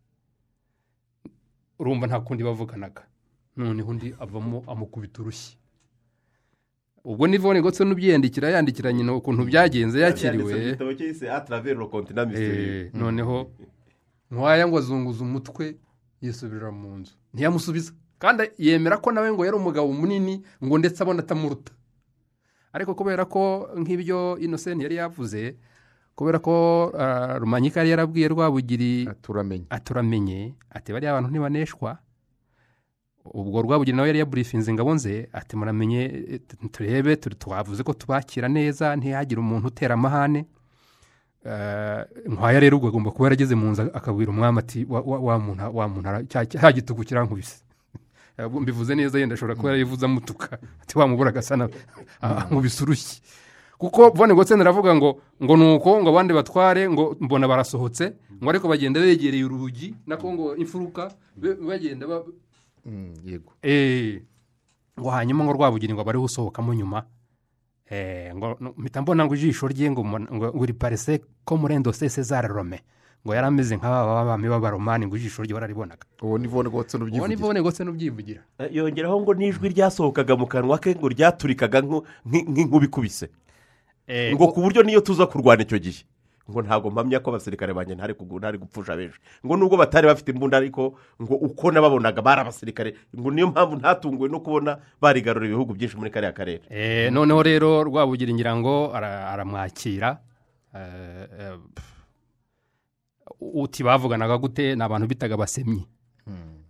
Speaker 3: Urumva nta kundi bavuganaga. Noneho undi avamo amukubita urushyi. Ubwo ni vone gotse n'ubyiyandikira yandikira nyina ukuntu byagenze yakiriwe. Eh, noneho nkwaya ngo azunguza umutwe yisubirira mu nzu. Ntiyamusubiza. Kandi yemera ko nawe ngo yari umugabo munini ngo ndetse abona atamuruta. Ariko kubera ko nk'ibyo inosenti yari yavuze kubera ko ah, rumanyika yari yarabwiye rwabugiri
Speaker 1: turamenye
Speaker 3: aturamenye ati bariya abantu ntibaneshwa. Ubwo rwabugiri nawe yari yaburifinze ingabo nze ati muramenye turebe twavuze ko tubakira neza ntihagire umuntu utera amahane. Eh, nkwaya rero ubwo agomba kuba yarageze mu nzu akabwira umwami ati wa- muntu cya gitugu kirankubise Eh, mbivuze neza yenda ashobora kuba yarayivuze amutuka ati wamubura agasa na nkubise urushyi. Kuko bone gotsen aravuga ngo ngo ni uko ngo abandi batware ngo mbona barasohotse ngo ariko bagenda begereye urugi nako ngo imfuruka bagenda ba-
Speaker 1: yego.
Speaker 3: Eh, ngo hanyuma ngo rwabugira ngo bariho usohokamo nyuma. Eh, mpita mbona ngo ijisho rye ngo ngo riparise ko murendo se cesar rome ngo yari ameze nk'aba bami b'abaromani ngo ijisho rye wararibonaga
Speaker 1: uwo ni vone gotse
Speaker 3: uwo ni
Speaker 1: n'ubyivugira
Speaker 3: bone gose n'ubyivugira.
Speaker 2: Eh, yongeraho ngo n'ijwi ryasohokaga mu kanwa ke ngo ryaturikaga nku- nk'i- nk'inkuba ikubise
Speaker 3: Eh,
Speaker 2: ngo ku buryo niyo tuza kurwana icyo gihe. Ngo ntabwo mpamya ko abasirikare banjye ntari gupfusha benshi. Ngo nubwo batari bafite imbunda ariko ngo uko nababonaga bari abasirikare ngo niyo mpamvu ntatunguwe no kubona barigarura ibihugu byinshi muri kariya karere.
Speaker 3: Eh, noneho rero rwabugira ngira ngo ara- aramwakira. Eh, uti bavuganaga gute? Ni abantu bitaga abasemyi.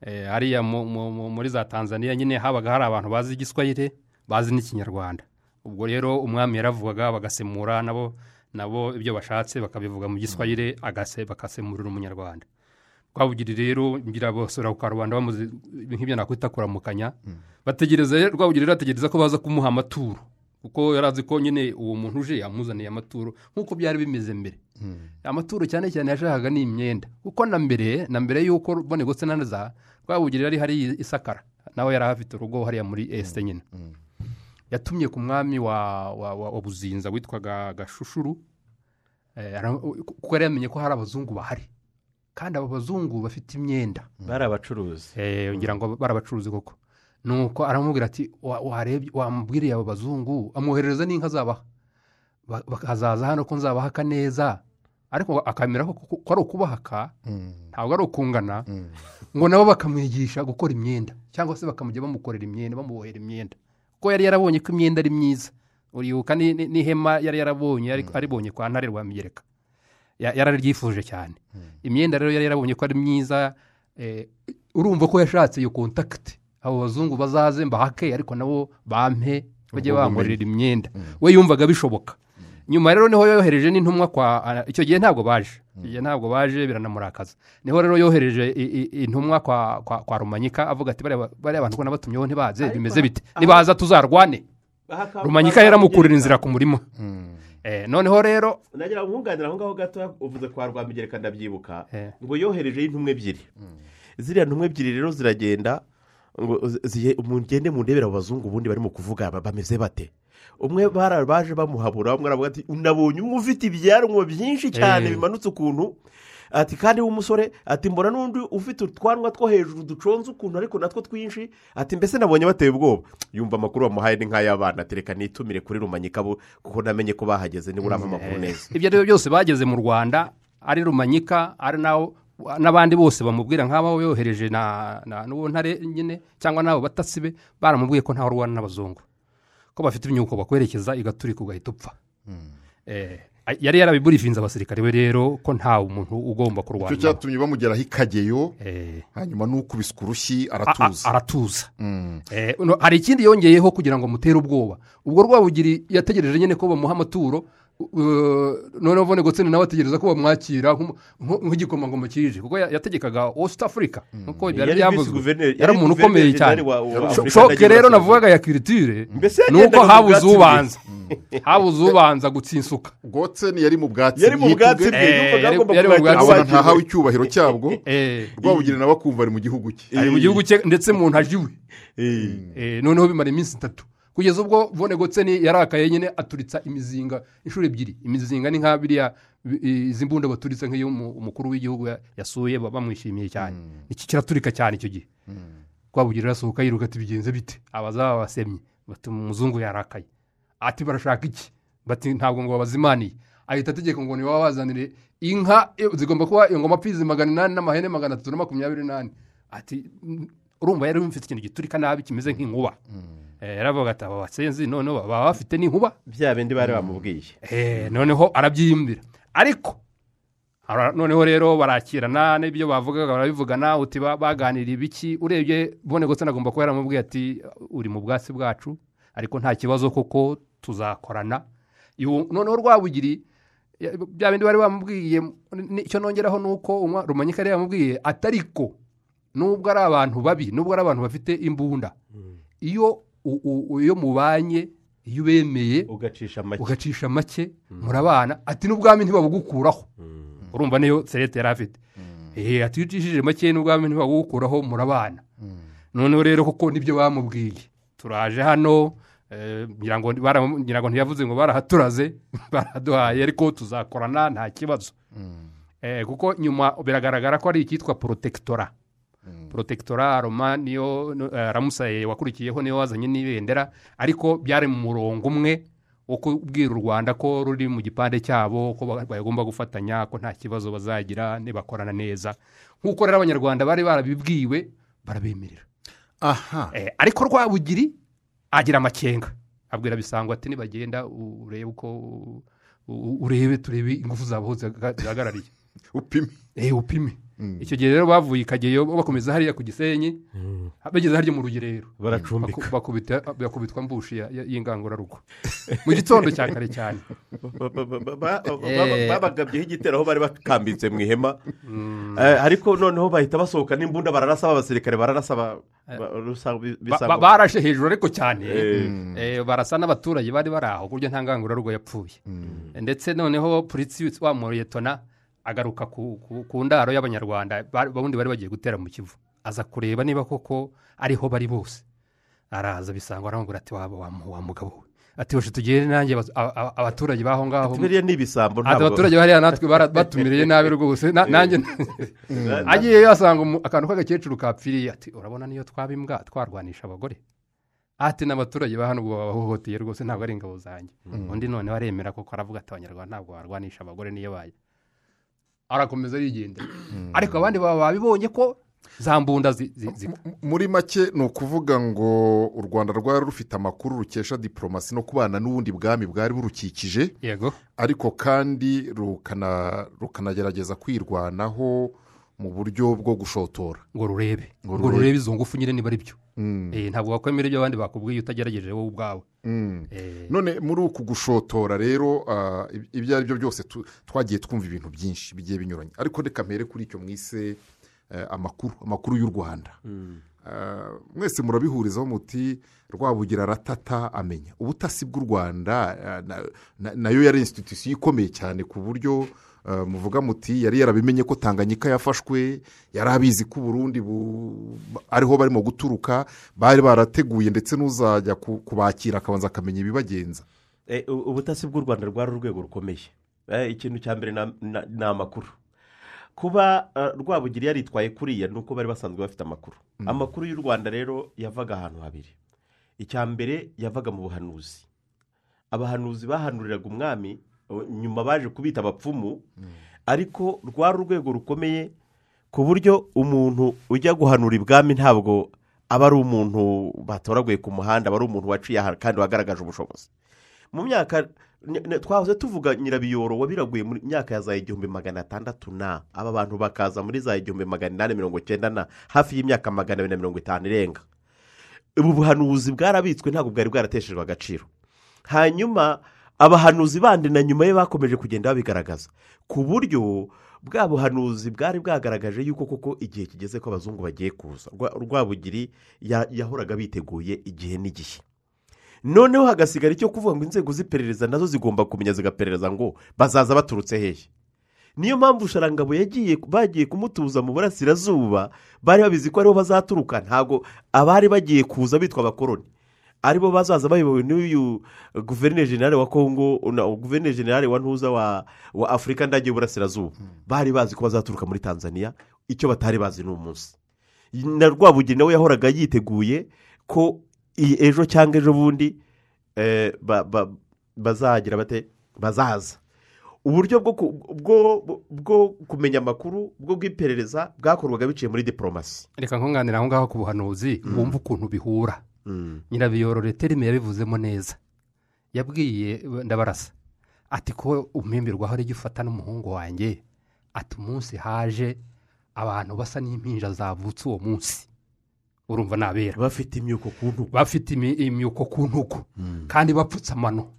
Speaker 3: Eh, hariya mu- mu- mu- muri za tanzania nyine habaga hari abantu bazi igiswahili bazi n'ikinyarwanda. Ubwo rero umwami yaravugaga bagasemura nabo nabo ibyo bashatse bakabivuga mu giswahili agase bakasemurira umunyarwanda. Rwabugira rero ngira bose ku karubanda bamuzi nk'ibyo nakwita kuramukanya. Bategereza rero rwabugira rero ategereza ko baza kumuha amaturo. Kuko yari azi ko nyine uwo muntu uje yamuzaniye amaturo nk'uko byari bimeze mbere. Amaturo cyane cyane yashakaga ni imyenda. Kuko na mbere na mbere y'uko bone gose na za rwabugira yari hari isakara nawe yari ahafite urugo hariya muri esite nyine. Yatumye ku mwami wa buzinza witwaga gashushuru eh, kuko yari yamenye ko hari abazungu bahari. Kandi abo bazungu bafite imyenda.
Speaker 2: Bari abacuruzi.
Speaker 3: Eh, ngira ngo barabacuruzi koko. Nuko aramubwira ati "Wa- warebye wamubwiriye abo bazungu amwoherereza n'inka zabaha Ba- bakazaza hano ko nzabahaka neza. Ariko akamera ko ari ukubahaka ntabwo ari ukungana. Ngo nabo bakamwigisha gukora imyenda. Cyangwa se bakamujya bamukorera imyenda bamubohera imyenda. Kuko yari yarabonye ko imyenda ari myiza. Uribuka ni- ni- n'ihema yari yarabonye yari- aribonye kwa ntare rwa migereka Ya- yararyifuje cyane. Imyenda rero yari yarabonye ko ari myiza eh, urumva ko yashatse iyo kontakiti abo bazungu bazaze mbahake ariko nabo bampe bajye bankorera imyenda. We yumvaga bishoboka nyuma rero ni ho yohereje n'intumwa kwa icyo gihe ntabwo baje. Icyo gihe ntabwo baje biranamurakaza. Niho rero yohereje intumwa kwa kwa kwa rumanyika avuga ati bariya bantu ko nabatumyeho ntibaze bimeze bite? nibaza tuzarwane. Rumanyika yaramukurira inzira ku murima Eh, noneho rero
Speaker 2: nagira ngo nkunganire aho ngaho gato uvuze kwa rwamigereka ndabyibuka
Speaker 3: Eh.
Speaker 2: ngo yoherejeho intumwa ebyiri. Ziriya ntumwa ebyiri rero ziragenda ngo mugende mundebere abo bazungu ubundi barimo kuvuga ba- bameze bate? Umwe baje bamuhabura umwe aravuga ati nabonye umwe ufite ibyanwa byinshi cyane
Speaker 3: Eh.
Speaker 2: bimanutse ukuntu. Ati kandi w'umusore ati mbona n'undi ufite utwanwa two hejuru duconze ukuntu ariko natwo twinshi. Ati mbese nabonye bateye ubwoba. Yumva amakuru bamuhaye ni nk'ay'abana ati reka nitumire kuri rumanyika bo kuko namenye ko bahageze niba urava amakuru neza.
Speaker 3: Ibyo ari byo byose bageze mu rwanda ari rumanyika ari nawo n'abandi bose bamubwira nk'abo yohereje na n'uwo ntare nyine cyangwa n'abo batasi be baramubwiye ko ntawe urwana n'abazungu. Ko bafite imyuko bakwerekeza igaturika ugahita upfa. Eh, yari yarabiburifinze abasirikare be rero ko nta muntu ugomba
Speaker 1: icyo
Speaker 3: kurwana
Speaker 1: cyatumye bamugeraho ikageyo
Speaker 3: Eh,
Speaker 1: hanyuma n'ukubiswe urushyi aratuza.
Speaker 3: aratuza.
Speaker 1: Mm.
Speaker 3: Eh, hari ikindi yongeyeho kugira ngo amutere ubwoba. Ubwo rwabugiri yategereje nyine ko bamuha amaturo noneho vone gotseni nawe ategereza ko bamwakira nk'igikomangoma kije kuko ya- yategekaga west africa. Nkuko byari
Speaker 2: Yari
Speaker 3: byavuzwe yari umuntu ukomeye cyane.
Speaker 2: Afurika
Speaker 3: shoke rero navugaga ya kiritire ni uko habuze ubanza. habuze ubanza gutsinsuka.
Speaker 1: Gotseni yari mu bwatsi
Speaker 2: yari mu bwatsi
Speaker 3: Eh,
Speaker 1: abona ntahawe icyubahiro cyabwo.
Speaker 3: Eh,
Speaker 1: rwabugira nawe akumva ari mu gihugu cye.
Speaker 3: Ari mu gihugu cye ndetse mu ntaji we.
Speaker 2: Eh.
Speaker 3: Eh, noneho bimara iminsi itatu. Kugeza ubwo vone gotseni yarakaye nyine aturitsa imizinga inshuro ebyiri. Imizinga ni nka biriya bi- izi mbunda baturitse nk'iyo umu- umukuru w'igihugu ya- yasuye baba bamwishimiye cyane. Iki kiraturika cyane icyo gihe. Rwabugira arasohoka yiruka ati bigenze bite? Abazaba basemye bati umuzungu yarakaye. Ati barashaka iki? Bati ntabwo ngo babazimaniye ahita ategeka ngo ntibabazanire inka zigomba kuba ingoma pfizi magana inani n'amahene magana atatu na makumyabiri n'ane. Ati "Mm, urumva yari mfite ikintu giturika nabi kimeze nk'inkuba. Eh, yaravuga ati aba basenzi noneho baba bafite n'inkuba.
Speaker 2: Bya bindi bari bamubwiye.
Speaker 3: Eh, noneho arabyiyimbira ariko noneho rero barakirana n'ibyo bavugaga barabivugana uti ba- baganiriye ibiki? Urebye bone gose agomba kuba yaramubwiye ati uri mu bwatsi bwacu ariko nta kibazo koko tuzakorana. Noneho rwabugiri ya- bya bindi bari bamubwiye icyo nongeraho ni uko rumanyika yari yamubwiye atariko nubwo ari abantu babi nubwo ari abantu bafite imbunda. Iyo u- u- iyo mubanye iyo ubemeye
Speaker 2: ugacisha make.
Speaker 3: ugacisha make murabana ati n'ubwami ntibabugukuraho. Urumva niyo serete yari afite. Eee ati iyo ucishije make n'ubwami ntibabugukuraho murabana noneho rero kuko ni byo bamubwiye. Turaje hano eh, ngira ngo bara- ngira ngo ntiyavuze ngo barahaturaze baraduhaye ariko tuzakorana nta kibazo. Eh, kuko nyuma biragaragara ko ari icyitwa porotekitora porotekitora roma niyo no- eh, wakurikiyeho niyo wazanye n'ibendera ariko byari mu murongo umwe wo kubwira u rwanda ko ruri mu gipande cyabo ko ba- bagomba gufatanya ko nta kibazo bazagira nibakorana neza. Nk'uko rero abanyarwanda bari barabibwiwe barabemerera.
Speaker 1: Aha.
Speaker 3: Eh, ariko rwabugiri agira amakenga. Abwira bisango ati nibagenda urebe uko urebe turebe ingufu zabo zihagarariye
Speaker 1: upime.
Speaker 3: Eh upime. Icyo gihe rero bavuye ikageyo bakomeza hariya ku gisenyi bageze harya mu rugerero.
Speaker 2: Baracumbika.
Speaker 3: Bakubitwa mbushi y'ingangurarugo mu gitondo cya kare cyane. Eh.
Speaker 2: babagabyeho igitero aho bari bakambitse mu ihema. Eh, ariko noneho bahita basohoka n'imbunda bararasa abasirikare bararasa ngo-
Speaker 3: barashe hejuru ariko cyane.
Speaker 2: Eh.
Speaker 3: Eh, barasa n'abaturage bari bari aho ku buryo nta ngangurarugo yapfuye. Ndetse noneho polisi wa muriyetona agaruka ku, ndaro y'abanyarwanda ba- ubundi bari bagiye gutera mu kivu. Aza kureba niba koko ariho bari bose. Araza bisanga aramubwira ati wa, mugabo we. Ati hoje tugende nanjye abaturage b'aho ngaho.
Speaker 2: Biriya ni ibisambo ntabwo.
Speaker 3: Abaturage bariya natwe batumiriye nabi rwose. Na- nanjye agiye yasanga akantu k'agakecuru kapfiriye ati urabona niyo twaba imbwa twarwanisha abagore. Ati n'abaturage ba hano babahohoteye rwose ntabwo ari ingabo zanjye. Undi noneho aremera koko aravuga ati abanyarwanda ntabwo barwanisha abagore niyo baye. Arakomeza arigendera. Ariko abandi baba babibonye ko za mbunda
Speaker 1: muri make ni ukuvuga ngo u rwanda rwari rufite amakuru rukesha diporomasi no kubana n'ubundi bwami bwari burukikije.
Speaker 3: Yego.
Speaker 1: Ariko kandi rukana- rukanagerageza kwirwanaho mu buryo bwo gushotora.
Speaker 3: Ngo rurebe.
Speaker 1: Ngo rurebe.
Speaker 3: izo ngufu nyine niba ari byo. Ntabwo wakwemera ibyo abandi bakubwiye utagerageje wowe ubwawe.
Speaker 1: Mm.
Speaker 3: Eh,
Speaker 1: none muri uku gushotora rero ah, ib- ibyo ari byo byose twagiye twumva ibintu byinshi bigiye binyuranye. Ariko reka mbere kuri icyo mwise eh, amakuru amakuru y'u rwanda. Ah, mwese murabihurizaho muti rwabugira aratata amenya. Ubutasi bw'u rwanda ah, na- na- na yo yari institusiyo ikomeye cyane ku buryo muvuga muti yari yarabimenye ko tanganyika yafashwe yari abizi ko uburundi bu- ariho barimo guturuka bari barateguye ndetse n'uzajya ku- kubakira akabanza akamenya ibibagenza.
Speaker 2: U- ubutasi bw'u rwanda rwari urwego rukomeye Eh, ikintu cya mbere ni amakuru. Kuba eh, rwabugiri yaritwaye kuriya ni uko bari basanzwe bafite amakuru. Amakuru y'u rwanda rero yavaga ahantu habiri. Icya mbere yavaga mu buhanuzi. Abahanuzi bahanuriraga umwami nyuma baje kubita abapfumu ariko rwari urwego rukomeye ku buryo umuntu ujya guhanura ibwami ntabwo aba ari umuntu batoraguye ku muhanda aba ari umuntu waciye aha kandi wagaragaje ubushobozi. Mu myaka twahoze tuvuga nyirabiyoro wabiraguye mu myaka ya za igihumbi magana atandatu na aba bantu bakaza muri za igihumbi magana inani mirongo icyenda na hafi y'imyaka magana abiri na mirongo itanu irenga. Ubu buhanuzi bwarabitswe ntabwo bwari bwarateshejwe agaciro. Hanyuma abahanuzi bandi na nyuma ye bakomeje kugenda babigaragaza. Ku buryo bwa buhanuzi bwari bwagaragaje yuko koko igihe kigeze ko abazungu bagiye kuza. Rwa- rwabugiri ya- yahoraga biteguye igihe n'igihe. Noneho hagasigara icyo kuvuga ngo inzego z'iperereza na zo zigomba kumenya zigaperereza ngo bazaza baturutse hehe? Niyo mpamvu sharangabo yagiye bagiye kumutuza mu burasirazuba bari babizi ko ariho bazaturuka ntabwo abari bagiye kuza bitwa abakoroni ari bo bazaza bayobowe n'uyu guverineri generale wa kongo guverineri generale wa ntuza wa afurika ndagiye y'uburasirazuba bari bazi ko bazaturuka muri tanzania icyo batari bazi ni umunsi. Na rwabugiri nawe yahoraga yiteguye ko ejo cyangwa ejo bundi eh, ba- ba- bazagira bate bazaza. Uburyo bwo ku- bwo- bwo kumenya amakuru bwo bw'iperereza bwakorwaga biciye muri diporomasi
Speaker 3: reka nkunganira aho ngaho ku buhanuzi wumva ukuntu bihura. Nyirabiyoro terime yabivuzemo neza. Yabwiye ndabarasa ati ko umpimbirwaho ari ufata n'umuhungu wanjye ati umunsi haje abantu basa n'impinja zavutse uwo munsi. Urumva nabera.
Speaker 2: Bafite imyuko ku ntugu.
Speaker 3: Bafite imyuko ku ntugu. Kandi bapfutse amano.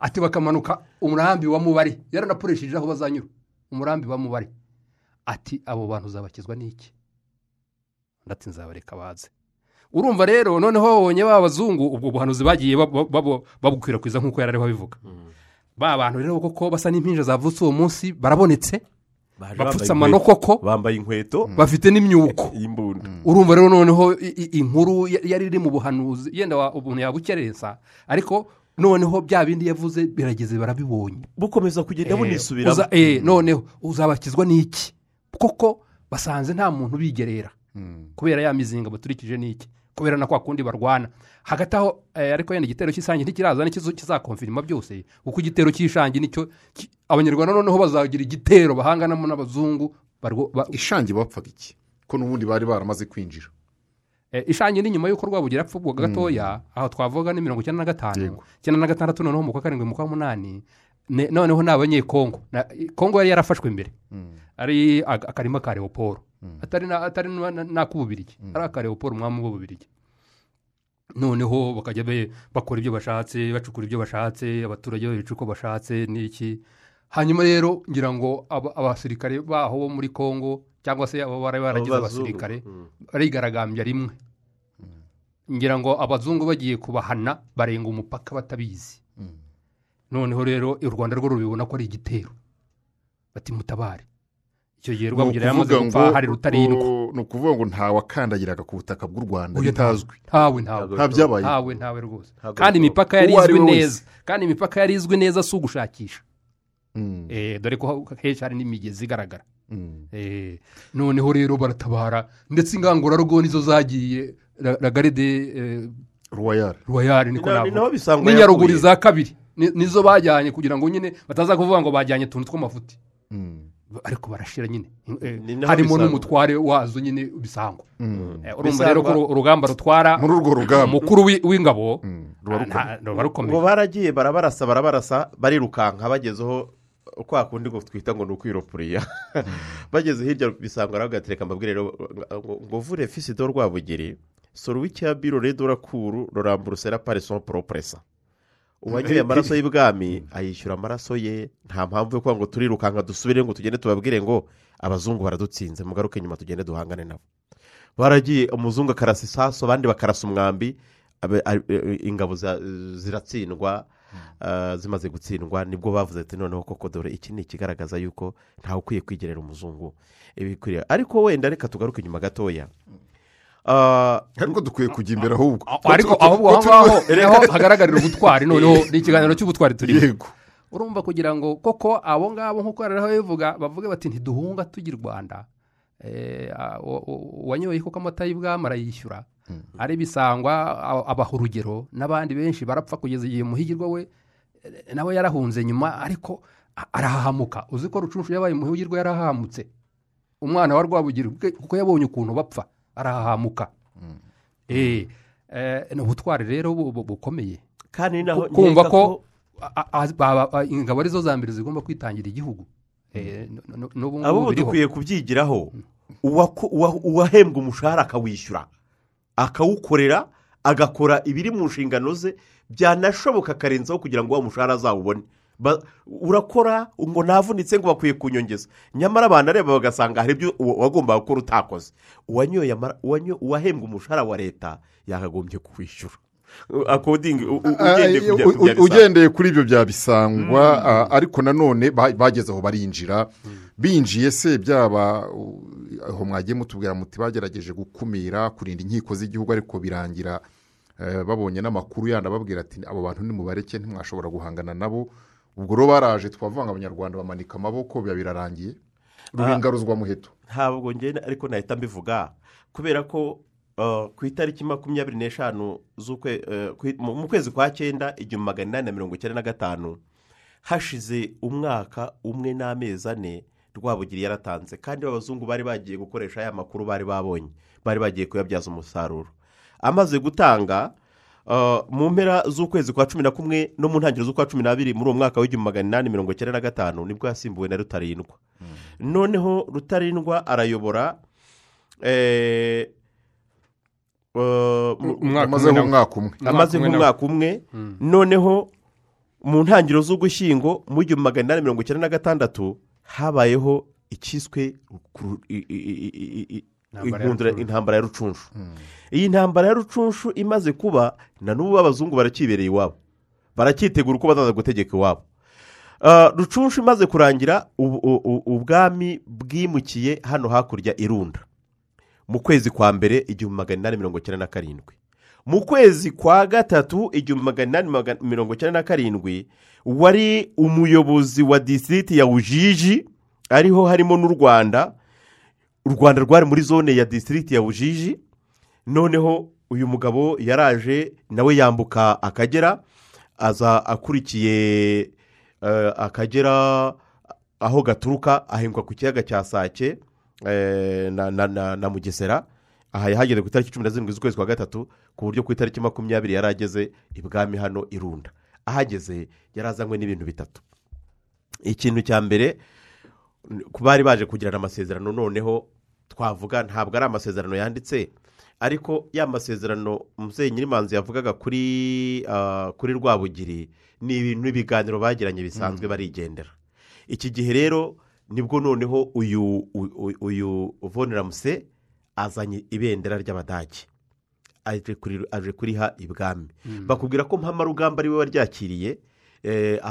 Speaker 3: Ati bakamanuka umurambi wa mubari yaranapuresheje aho bazanyura. Umurambi wa mubari ati abo bantu uzabakizwa n'iki? Ndati nzabareka baze. Urumva rero noneho babonye ba bazungu ubwo buhanuzi bagiye bab- bab- babukwirakwiza nk'uko yari ariho abivuga ba bantu rero koko basa n'impinja zavutse uwo munsi barabonetse bapfutse amano koko
Speaker 2: bambaye inkweto
Speaker 3: bafite n'imyuko.
Speaker 2: Y'imbunda
Speaker 3: urumva rero noneho inkuru ya- yari iri mu buhanuzi yenda wa- umuntu yabukerensa ariko noneho bya bindi yavuze birageze barabibonye.
Speaker 2: Bukomeza kugenda
Speaker 3: Eh,
Speaker 2: bunisubiramo
Speaker 3: uza- eh, noneho uzabakizwa n'iki? Koko basanze nta muntu bigerera. Kubera ya mizinga baturikije n'iki? Kubera na kwa kundi barwana. Hagati aho eh, ariko yenda igitero cy'isange ntikiraza n'ikizo kizakomfirima byose. Kuko igitero cy'ishangi ni cyo abanyarwanda noneho bazagira igitero bahanganamo n'abazungu
Speaker 1: ishangi bapfaga iki? Ko n'ubundi bari baramaze kwinjira?
Speaker 3: Eh, ishangi ni nyuma y'uko rwabugira apfubwa gatoya aho twavuga ni mirongo icyenda na gatanu. Icyenda na gatandatu noneho mu kwa karindwi mu kwa munani. Ne- noneho ni abanyekongo kongo yari yarafashwe mbere. Ari ag- akarima ka leoporo atari na- atari na- na- n'ak'ububirigi ari aka leoporo umwami w'ububirigi noneho bakajya bakora ibyo bashatse bacukura ibyo bashatse abaturage babica uko bashatse n'iki hanyuma rero ngira ngo aba- abasirikare baho bo muri kongo cyangwa se abo bari baragize abasirikare barigaragambya rimwe ngira ngo abazungu bagiye kubahana barenga umupaka batabizi noneho rero u rwanda rwo rubibona ko ari igitero bati mutabare icyo gihe rwabugira yamaze gupfa hari rutarindwa
Speaker 1: ni ukuvuga ngo ntawakandagiraga ku butaka bw'u rwanda bitazwi.
Speaker 3: ntawe ntawe.
Speaker 1: Nta byabaye.
Speaker 3: Ntawe ntawe rwose. Kandi imipaka yari izwi neza. Kandi imipaka yari izwi neza si ugushakisha.
Speaker 1: Mm,
Speaker 3: Eh, dore ko henshi hari n'imigezi igaragara.
Speaker 1: Mm.
Speaker 3: Eh, noneho rero baratabara ndetse ingangurarugo nizo zagiye la- la garide eh,
Speaker 1: ruwayari
Speaker 3: royale niko navuga. n'inyaruguru za kabiri. Ni- nizo bajyanye kugira ngo nyine bataza kuvuga ngo bajyanye utuntu tw'amafuti.
Speaker 1: Mm,
Speaker 3: ariko barashira nyine. Eh, harimo n'umutware wazo nyine bisangwa
Speaker 1: mm.
Speaker 3: Eh, urumva rero ko urugamba rutwara
Speaker 1: muri urwo rugamba.
Speaker 3: umukuru wi- w'ingabo
Speaker 1: Mm, ruba rukomeye.
Speaker 2: baragiye barabarasa barabarasa barirukanka bagezeho kwa kundi ngo twita ngo ni ukwiropuriya bageze hirya bisanga ragatereka mbabwire rero ngo vure fisi do rwabugiri soro w'icya biro redo rakuru roramburusera parison poropresa uwanyoye amaraso y'ibwami ayishyura amaraso ye. Nta mpamvu yo kuvuga ngo turirukanka dusubire ngo tugende tubabwire ngo abazungu baradutsinze. Mugaruke nyuma tugende duhangane nabo. Baragiye umuzungu akarasa isaso abandi bakarasa umwambi. E- ingabo ziratsindwa ah, zimaze gutsindwa. Nibwo bavuze ati noneho koko dore iki ni ikigaragaza yuko ntawe ukwiye kwigerera umuzungu. Ariko wenda reka tugaruke inyuma gatoya. Ah,
Speaker 1: ariko dukwiye kujya imbere ahubwo
Speaker 3: ariko ahubwo aho ngaho ni ho hagaragarira ubutwari noneho ni ikiganiro cy'ubutwari turimo
Speaker 1: yego
Speaker 3: urumva kugira ngo koko abo ngabo nk'uko rero bivuga bavuge bati ntiduhunga tujya i rwanda uwanyoye koko amata y'ibwami arayishyura ari bisangwa abaha urugero n'abandi benshi barapfa kugeza igihe muhigirwa we nawe yarahunze nyuma ariko arahahamuka uzi ko rucunshu yabaye muhigirwa yarahahamutse umwana wa rwabugira ubwe kuko yabonye ukuntu bapfa arahahamuka Eh, eh, ni ubutwari rero bu- bu- bukomeye.
Speaker 2: Kandi naho
Speaker 3: kumva ko ingabo ari zo za mbere zigomba kwitangira igihugu. Eh,
Speaker 2: abo dukwiye kubyigiraho uwa- uwahembwa umushahara akawishyura akawukorera agakora ibiri mu nshingano ze byanashoboka akarenzaho kugira ngo wa mushahara azawubone. Urakora ngo ntavunitse ngo bakwiye kunyongeza. Nyamara abantu areba bagasanga hari ibyo wagombaga gukora utakoze. Uwahembwa umushahara wa leta yakagombye kuwishyura. Akodingi ugendeye
Speaker 1: kuri ibyo bya bisangwa ah, ariko nanone ba- bageze aho barinjira binjiye se byaba aho mwagiye mutubwira muti bagerageje gukumira kurinda inkiko z'igihugu ariko birangira eh, babonye n'amakuru yandi ababwira ati abo bantu nimubareke ntimwashobora guhangana nabo. Ubwo rero baraje twavuga ngo abanyarwanda bamanika amaboko biba birarangiye. Rubingaruzwa muheto.
Speaker 2: Ntabwo ngenda ariko nahita mbivuga kubera ko uh, ku itariki makumyabiri n'eshanu z'ukwe uh, mu kwezi kwa cyenda igihumbi magana inani na mirongo icyenda na gatanu hashize umwaka umwe n'amezi ane rwabugiri yaratanze. Kandi abazungu bari bagiye gukoresha aya makuru bari babonye bari bagiye kuyabyaza umusaruro. Amaze gutanga mu mpera z'ukwezi kwa cumi na kumwe no mu ntangiriro z'ukwa cumi n'abiri muri uwo mwaka w'igihumbi magana inani mirongo icyenda na gatanu ni bwo yasimbuwe na rutarindwa. Noneho rutarindwa arayobora eh, uh, mu-
Speaker 3: Umwaka
Speaker 1: amazeho
Speaker 3: umwe
Speaker 2: amaze nk'umwaka umwe noneho mu ntangiriro z'ugushyingo mu gihumbi magana inani mirongo icyenda na gatandatu habayeho ikiswe kuru- i- i- i- i- i-
Speaker 3: Intambara ya
Speaker 2: inkundura-
Speaker 3: Rucunshu.
Speaker 2: intambara ya rucunshu iyi ntambara ya rucunshu imaze kuba na n'ubu abazungu baracyibereye iwabo. Baracyitegura uko bazaza gutegeka iwabo. Ah, rucunshu imaze kurangira ubwami bwimukiye hano hakurya irunda mu kwezi kwa mbere igihumbi magana inani mirongo icyenda na karindwi. Mu kwezi kwa gatatu igihumbi magana inani mirongo icyenda na karindwi wari umuyobozi wa disiriti ya ujiji ariho harimo n'u rwanda u rwanda rwari muri zone ya disiriti ya ujiji noneho uyu mugabo yaraje nawe yambuka akagera aza akurikiye eh, akagera aho gaturuka ahinguka ku kiyaga cya sake eh, na, mugesera. Aha yahageze ku itariki cumi na zirindwi z'ukwezi kwa gatatu ku buryo ku itariki makumyabiri yari ageze ibwami hano irunda ahageze yari azanywe n'ibintu bitatu. Ikintu cya mbere bari baje kugirana amasezerano noneho twavuga ntabwo ari amasezerano yanditse ariko ya masezerano muzeyi nyirimanzi yavugaga kuri ah, kuri rwabugiri ni ibintu ibiganiro bagiranye bisanzwe barigendera. Iki gihe rero ni bwo noneho uyu uyu- voneramuse azanye ibendera ry'abadage. Aje kuri- aje kuriha ibwami. Bakubwira ko mpamarugamba ari we waryakiriye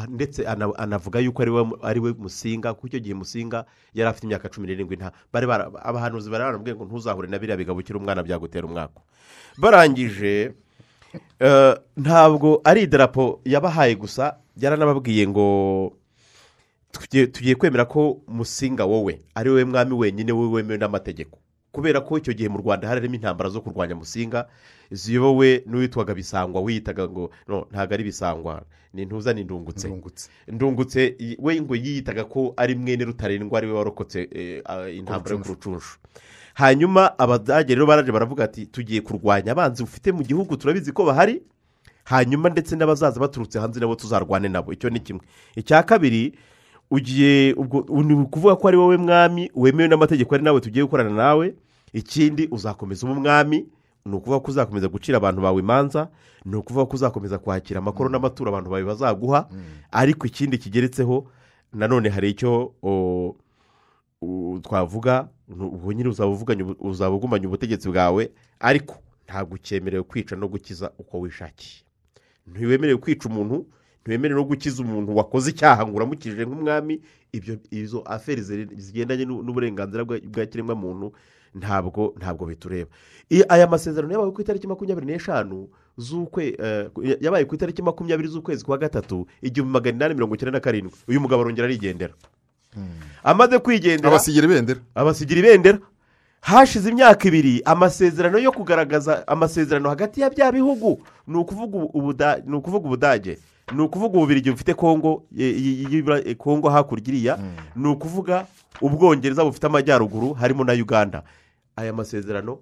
Speaker 2: ndetse ana- anavuga yuko ari we we musinga kuko icyo gihe musinga yari afite imyaka cumi n'irindwi nta abahanuzi bari baramubwiye ngo ntuzahure na biriya bigabo ukiri umwana byagutera umwaka barangije eh, ntabwo ari idarapo yabahaye gusa yaranababwiye ngo tugiye kwemera ko musinga wowe ari wowe mwami wenyine wemewe n'amategeko. Kubera ko icyo gihe mu rwanda harimo intambara zo kurwanya musinga ziyobowe n'uwitwaga bisangwa wiyitaga ngo no ntabwo ari bisangwa ni ntuza ni ndungutse. We ngo yiyitaga ko ari mwene rutarindwa ari we warokotse eh, intambara yo ku rucunshu. Hanyuma abadage rero baraje baravuga ati tugiye kurwanya abanzi ufite mu gihugu turabizi ko bahari hanyuma ndetse n'abazaza baturutse hanze nabo tuzarwane nabo. Icyo ni kimwe. Icya kabiri ugiye ubwo ni ukuvuga ko ari wowe mwami wemewe n'amategeko ari nawe tugiye gukorana nawe ikindi uzakomeza uba umwami ni ukuvuga ko uzakomeza gucira abantu bawe imanza ni ukuvuga ko uzakomeza kwakira amakoro n'amaturo abantu bawe bazaguha ariko ikindi kigeretseho nanone hari icyo twavuga ubwo nyine ubu- uzaba ugumanye ubutegetsi bwawe ariko ntabwo ucyemerewe kwica no gukiza uko wishakiye. Ntiwemerewe kwica umuntu ntiwemerewe no gukiza umuntu wakoze icyaha ngo uramukije nk'umwami ibyo izo aferi zigendanye n'u- n'uburenganzira bwa kiremwamuntu ntabwo ntabwo bitureba. Aya masezerano yabaye ku itariki makumyabiri n'eshanu z'ukwe eh, yabaye ku itariki makumyabiri z'ukwezi kwa gatatu igihumbi magana inani mirongo icyenda na karindwi. Uyu mugabo arongera arigendera. Amaze kwigendera
Speaker 1: abasigira ibendera.
Speaker 2: Abasigira ibendera. Hashize imyaka ibiri amasezerano yo kugaragaza amasezerano hagati ya bya bihugu ni ukuvuga ubudage. Ni ukuvuga ububirigi bufite kongo ye- ye- y'ibura- eh, kongo hakurya iriya ni ukuvuga ubwongereza bufite amajyaruguru harimo na uganda. Aya masezerano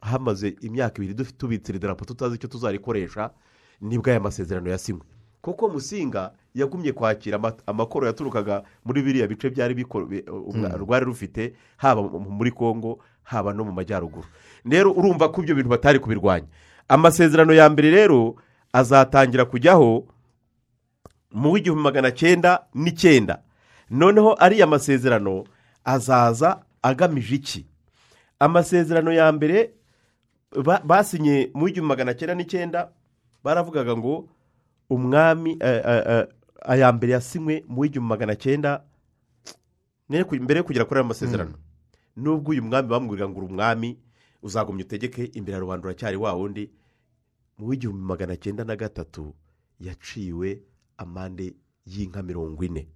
Speaker 2: hamaze imyaka ibiri tubitse iri darapo tutazi icyo tuzarikoresha ni bwo aya masezerano yasinywe kuko musinga yagumye kwakira ama- amakoro yaturukaga muri biriya bice byari umwa- rwari rufite haba mu- muri kongo haba no mu majyaruguru. Rero urumva ko ibyo bintu batari kubirwanya. Amasezerano ya mbere rero azatangira kujyaho mu w'igihumbi magana cyenda n'icyenda. Noneho ariya masezerano azaza agamije iki? Amasezerano ya mbere ba- basinye mu w'igihumbi magana cyenda n'icyenda baravugaga ngo umwami eh, eh, eh, aya mbere yasinywe mu w'igihumbi magana cyenda mbere yo kugera kuri aya masezerano. Nubwo uyu mwami bamubwiraga ngo uri umwami uzagumya utegeke imbere ya rubanda uracyari wa wundi mu w'igihumbi magana cyenda na gatatu yaciwe amande y'inka mirongo ine.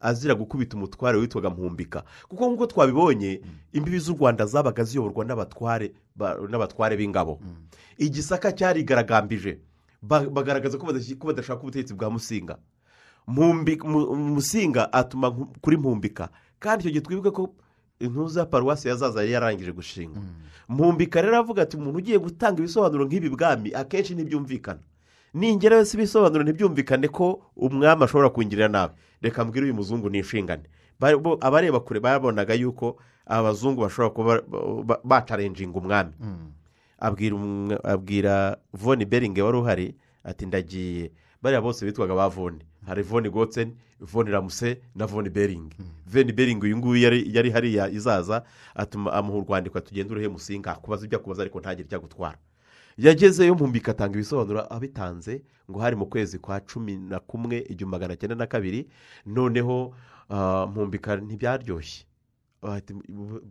Speaker 2: Azira gukubita umutware witwaga mpumbika kuko nk'uko twabibonye imbibi z'u rwanda zabaga ziyoborwa n'abatware ba- n'abatware b'ingabo. Igisaka cyarigaragambije. Ba- bagaragaza ko badashaka ubutegetsi bwa musinga. Musinga atuma kuri mpumbika kandi icyo gihe twibuke ko intuza paruwasi yazaza yari yararangije gushinga. Mpumbika rero avuga ati umuntu ugiye gutanga ibisobanuro nk'ibi bwami akenshi ntibyumvikana ningera yose ibisobanuro ntibyumvikane ko umwami ashobora kungirira nabi reka mbwire uyu muzungu ni bo- abareba kure babonaga yuko abazungu bashobora kuba ba- ba- bacarenjinga umwami. Abwira umwa- abwira voni beringe wari uhari ati ndagiye. Bariya bose bitwaga ba voni hari voni gotseni voni ramuse na voni beringi veni beringi uyu nguyu yari hariya izaza atuma amuha urwandiko atugenda uruhe musinga akubaza ibyo akubaza ariko ntagire icyo agutwara. Yagezeyo mpumbi atanga ibisobanuro abitanze ngo hari mu kwezi kwa cumi na kumwe igihumbi magana cyenda na kabiri noneho ah, mpumbika ntibyaryoshye.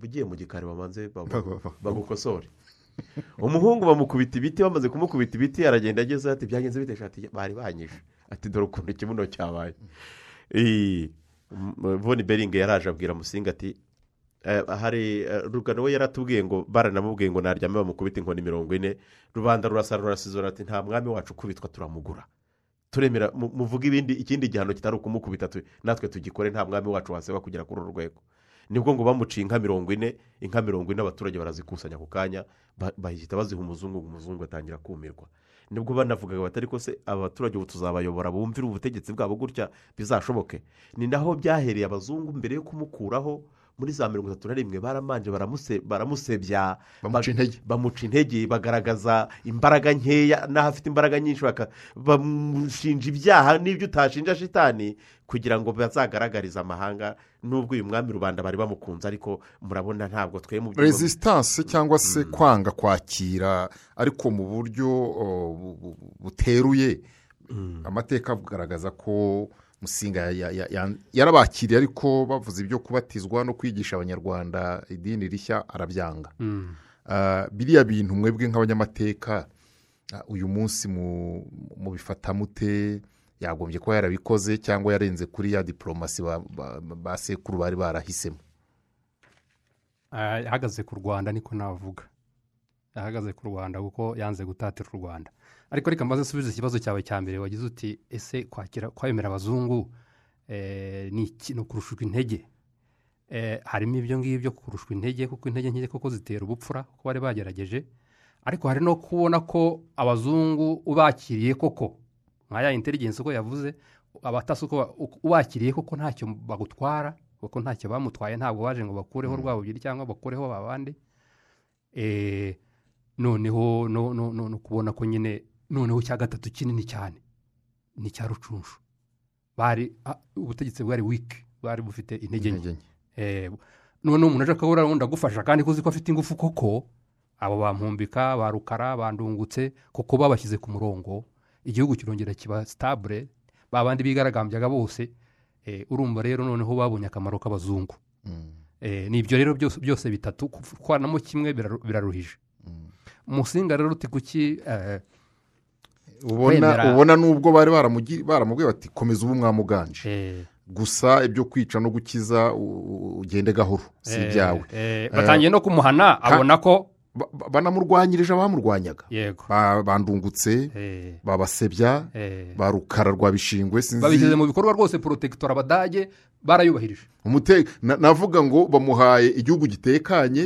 Speaker 2: Ugiye mu gikari bamanze bagu- bagukosore. Umuhungu bamukubita ibiti bamaze kumukubita ibiti aragenda ageze ati byagenze bite? Ati bari banyishe. Ati dore ukuntu ikibuno cyabaye. Voni beringi yaraje abwira musinga ati hari eh, rugano we yaratubwiye ngo baranamubwiye ngo naryame bamukubita inkoni mirongo ine rubanda rurasara rurasizora ati nta mwami wacu ukubitwa turamugura. Turemera mu- muvuge ibindi ikindi gihano kitari ukumukubita natwe tugikore nta mwami wacu waseba kugera kuri uru rwego. Nibwo ngo bamuciye inka mirongo ine inka mirongo ine abaturage barazikusanya ako kanya ba- bahita baziha umuzungu umuzungu atangira kumirwa. Nibwo banavugaga bati ariko se aba baturage ubu tuzabayobora bumvire ubutegetsi bwabo gutya bizashoboke? Ni naho byahereye abazungu mbere yo kumukuraho muri za mirongo itatu na rimwe baramanje baramuse- baramusebya
Speaker 1: Bamuca
Speaker 2: ba-
Speaker 1: intege.
Speaker 2: bamuca intege bagaragaza imbaraga nkeya n'aho afite imbaraga nyinshi bamushinja ibyaha n'ibyo utashinja shitani kugira ngo bazagaragarize amahanga n'ubwo uyu mwami rubanda bari bamukunze ariko murabona ntabwo twe mu byumba-
Speaker 1: resisitanse cyangwa se kwanga kwakira ariko mu buryo o, bu- bu- buteruye. Amateka agaragaza ko musinga ya- ya- ya- yarabakiriye ariko bavuze ibyo kubatizwa no kwigisha abanyarwanda idini rishya arabyanga.
Speaker 3: Mm.
Speaker 1: Ah, biriya bintu mwebwe nk'abanyamateka ah, uyu munsi mu- mubifata mute yagombye kuba yarabikoze cyangwa yarenze kuri ya diporomasi ba- sekuru bari barahisemo.
Speaker 3: Ah, yahagaze ku rwanda niko navuga. Yahagaze ku rwanda kuko yanze gutatira u rwanda. Ariko reka mbaze nsubize ikibazo cyawe cya mbere. Wagize uti ese kwakira kwemera abazungu eh, ni iki- ni ukurushwa intege? Eh, harimo ibyo ngibyo kurushwa intege kuko intege nke koko zitera ubupfura kuko bari bagerageje. Ariko hari no kubona ko abazungu ubakiriye koko. Nka ya intelligence uko yavuze abatasi uko ba- uko- ubakiriye koko ntacyo bagutwara kuko ntacyo bamutwaye ntabwo baje ngo bakureho rwabugiri cyangwa bakureho abandi Eh, noneho no, no, no, no kubona ko nyine noneho cya gatatu kinini cyane. Ni icya rucunshu bari ah, ubutegetsi bwari wiki bwari bufite intege nke. Eh, noneho umuntu aje akabura wundi agufasha kandi kuzi ko afite ingufu koko abo bampumbika ba rukara bandungutse kuko babashyize ku murongo. Igihugu kirongera kiba sitabure ba bandi bigaragambyaga bose. Eh, urumva rero noneho babonye akamaro k'abazungu.
Speaker 1: Mm.
Speaker 3: Eh, ni ibyo rero byose bitatu kwanamo kimwe biraru- biraruhije. Umusinga rero uti kuki
Speaker 1: ubona ubona n'ubwo bari baramubwiye bati komeza ubu mwamuganje.
Speaker 3: Eh,
Speaker 1: gusa ibyo kwica no gukiza ugende gahoro si
Speaker 3: eh,
Speaker 1: ibyawe.
Speaker 3: eh, batangiye no kumuhana abona ko
Speaker 1: Ba- ba- banamurwanyirije abamurwanyaga bandungutse babasebya ba rukara rwa bishingwe
Speaker 3: babishyize
Speaker 1: sinzi
Speaker 3: mu bikorwa rwose porotegitora abadage barayubahirije.
Speaker 1: Navuga ngo bamuhaye igihugu gitekanye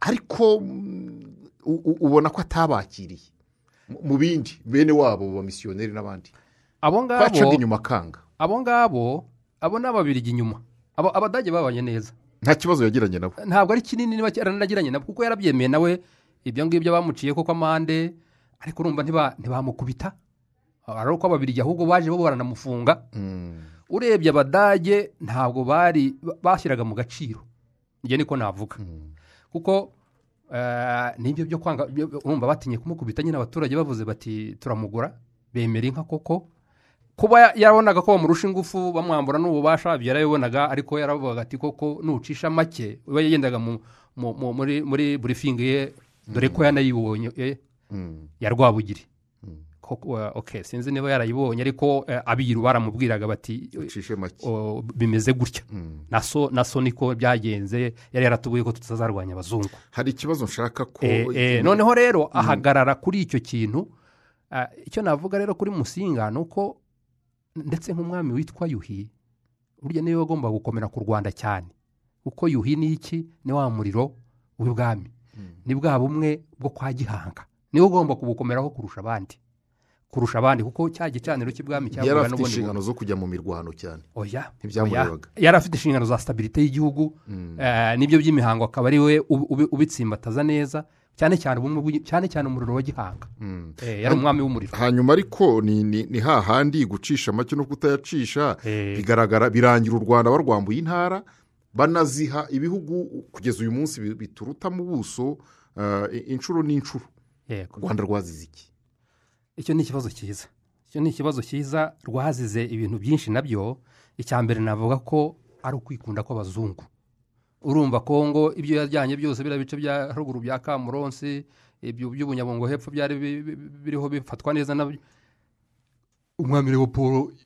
Speaker 1: ariko mm, ubona ko atabakiriye. Mu- bindi bene wabo bamisiyoneri n'abandi.
Speaker 3: Abo
Speaker 1: bacaga
Speaker 3: ngabo
Speaker 1: inyuma akanga
Speaker 3: abo ngabo abo ni ababirigi inyuma abadage babanye neza.
Speaker 1: Nta kibazo yagiranye nabo.
Speaker 3: Ntabwo ari kinini niba yaranagiranye nabo kuko yarabyemeye nawe ibyo ngibyo bamuciye koko amande ariko urumva ntiba- ntibamukubita. Ari uko ababirigi ahubwo baje bo baranamufunga.
Speaker 1: Mm.
Speaker 3: urebye abadage ntabwo bari ba- bashyiraga mu gaciro. Njye niko navuga. Kuko eh, n'ibyo byo kwanga urumva batinye kumukubita nyine abaturage bavuze bati turamugura bemera inka koko. Kuba ya- yarabonaga ko bamurusha ingufu bamwambura n'ububasha ibyo yarabibonaga ariko yaravugaga ati koko nucisha make. We yagendaga mu- mu- mu- muri burifingi ye dore ko yanayibonye eh,
Speaker 1: Mm.
Speaker 3: ya rwabugiri. Eh, okay sinzi niba yarayibonye ariko eh, abiru baramubwiraga bati
Speaker 1: ucishe make.
Speaker 3: O, bimeze gutya.
Speaker 1: Mm.
Speaker 3: na so niko byagenze yari yaratubwiye ko tutazarwanya abazungu.
Speaker 1: Hari ikibazo nshaka ko
Speaker 3: Eh, eh, noneho rero ahagarara kuri icyo kintu icyo navuga rero kuri musinga ni uko ndetse nk'umwami witwa yuhi burya ni we wagomba gukomera ku rwanda cyane. Kuko yuhi ni iki? Ni wa muriro w'ibwami ni bwa bumwe bwo kwa gihanga. Niwe ugomba kubukomeraho kurusha abandi. Kurusha abandi kuko cya gicaniro cy'ibwami
Speaker 1: yari
Speaker 3: cyavuga
Speaker 1: afite
Speaker 3: n'ubundi
Speaker 1: inshingano zo kujya mu mirwano cyane.
Speaker 3: Oya yari afite inshingano za sitabirite y'igihugu eh, n'ibyo by'imihango akaba ari we ubi- ubi- ubitsimbataza neza cyane cyane cyane cyane umuriro wa gihanga. Eh, yari umwami w'umuriro.
Speaker 1: hanyuma ariko ni hahandi gucisha make no kutayacisha
Speaker 3: Eh.
Speaker 1: bigaragara birangira u rwanda barwambuye intara banaziha ibihugu kugeza uyu munsi bi- bituruta mu buso inshuro n'inshuro u rwanda rwazize iki?
Speaker 3: Icyo ni ikibazo cyiza. Icyo ni ikibazo cyiza rwazize ibintu byinshi na byo. Icya mbere navuga ko ari ukwikunda kw'abazungu. Urumva kongo ibyo yajyanye byose biriya bice bya haruguru bya kamuronsi ibyo by'ubunyabungo hepfo byari bi- bi- biriho bifatwa neza na byo. Umwami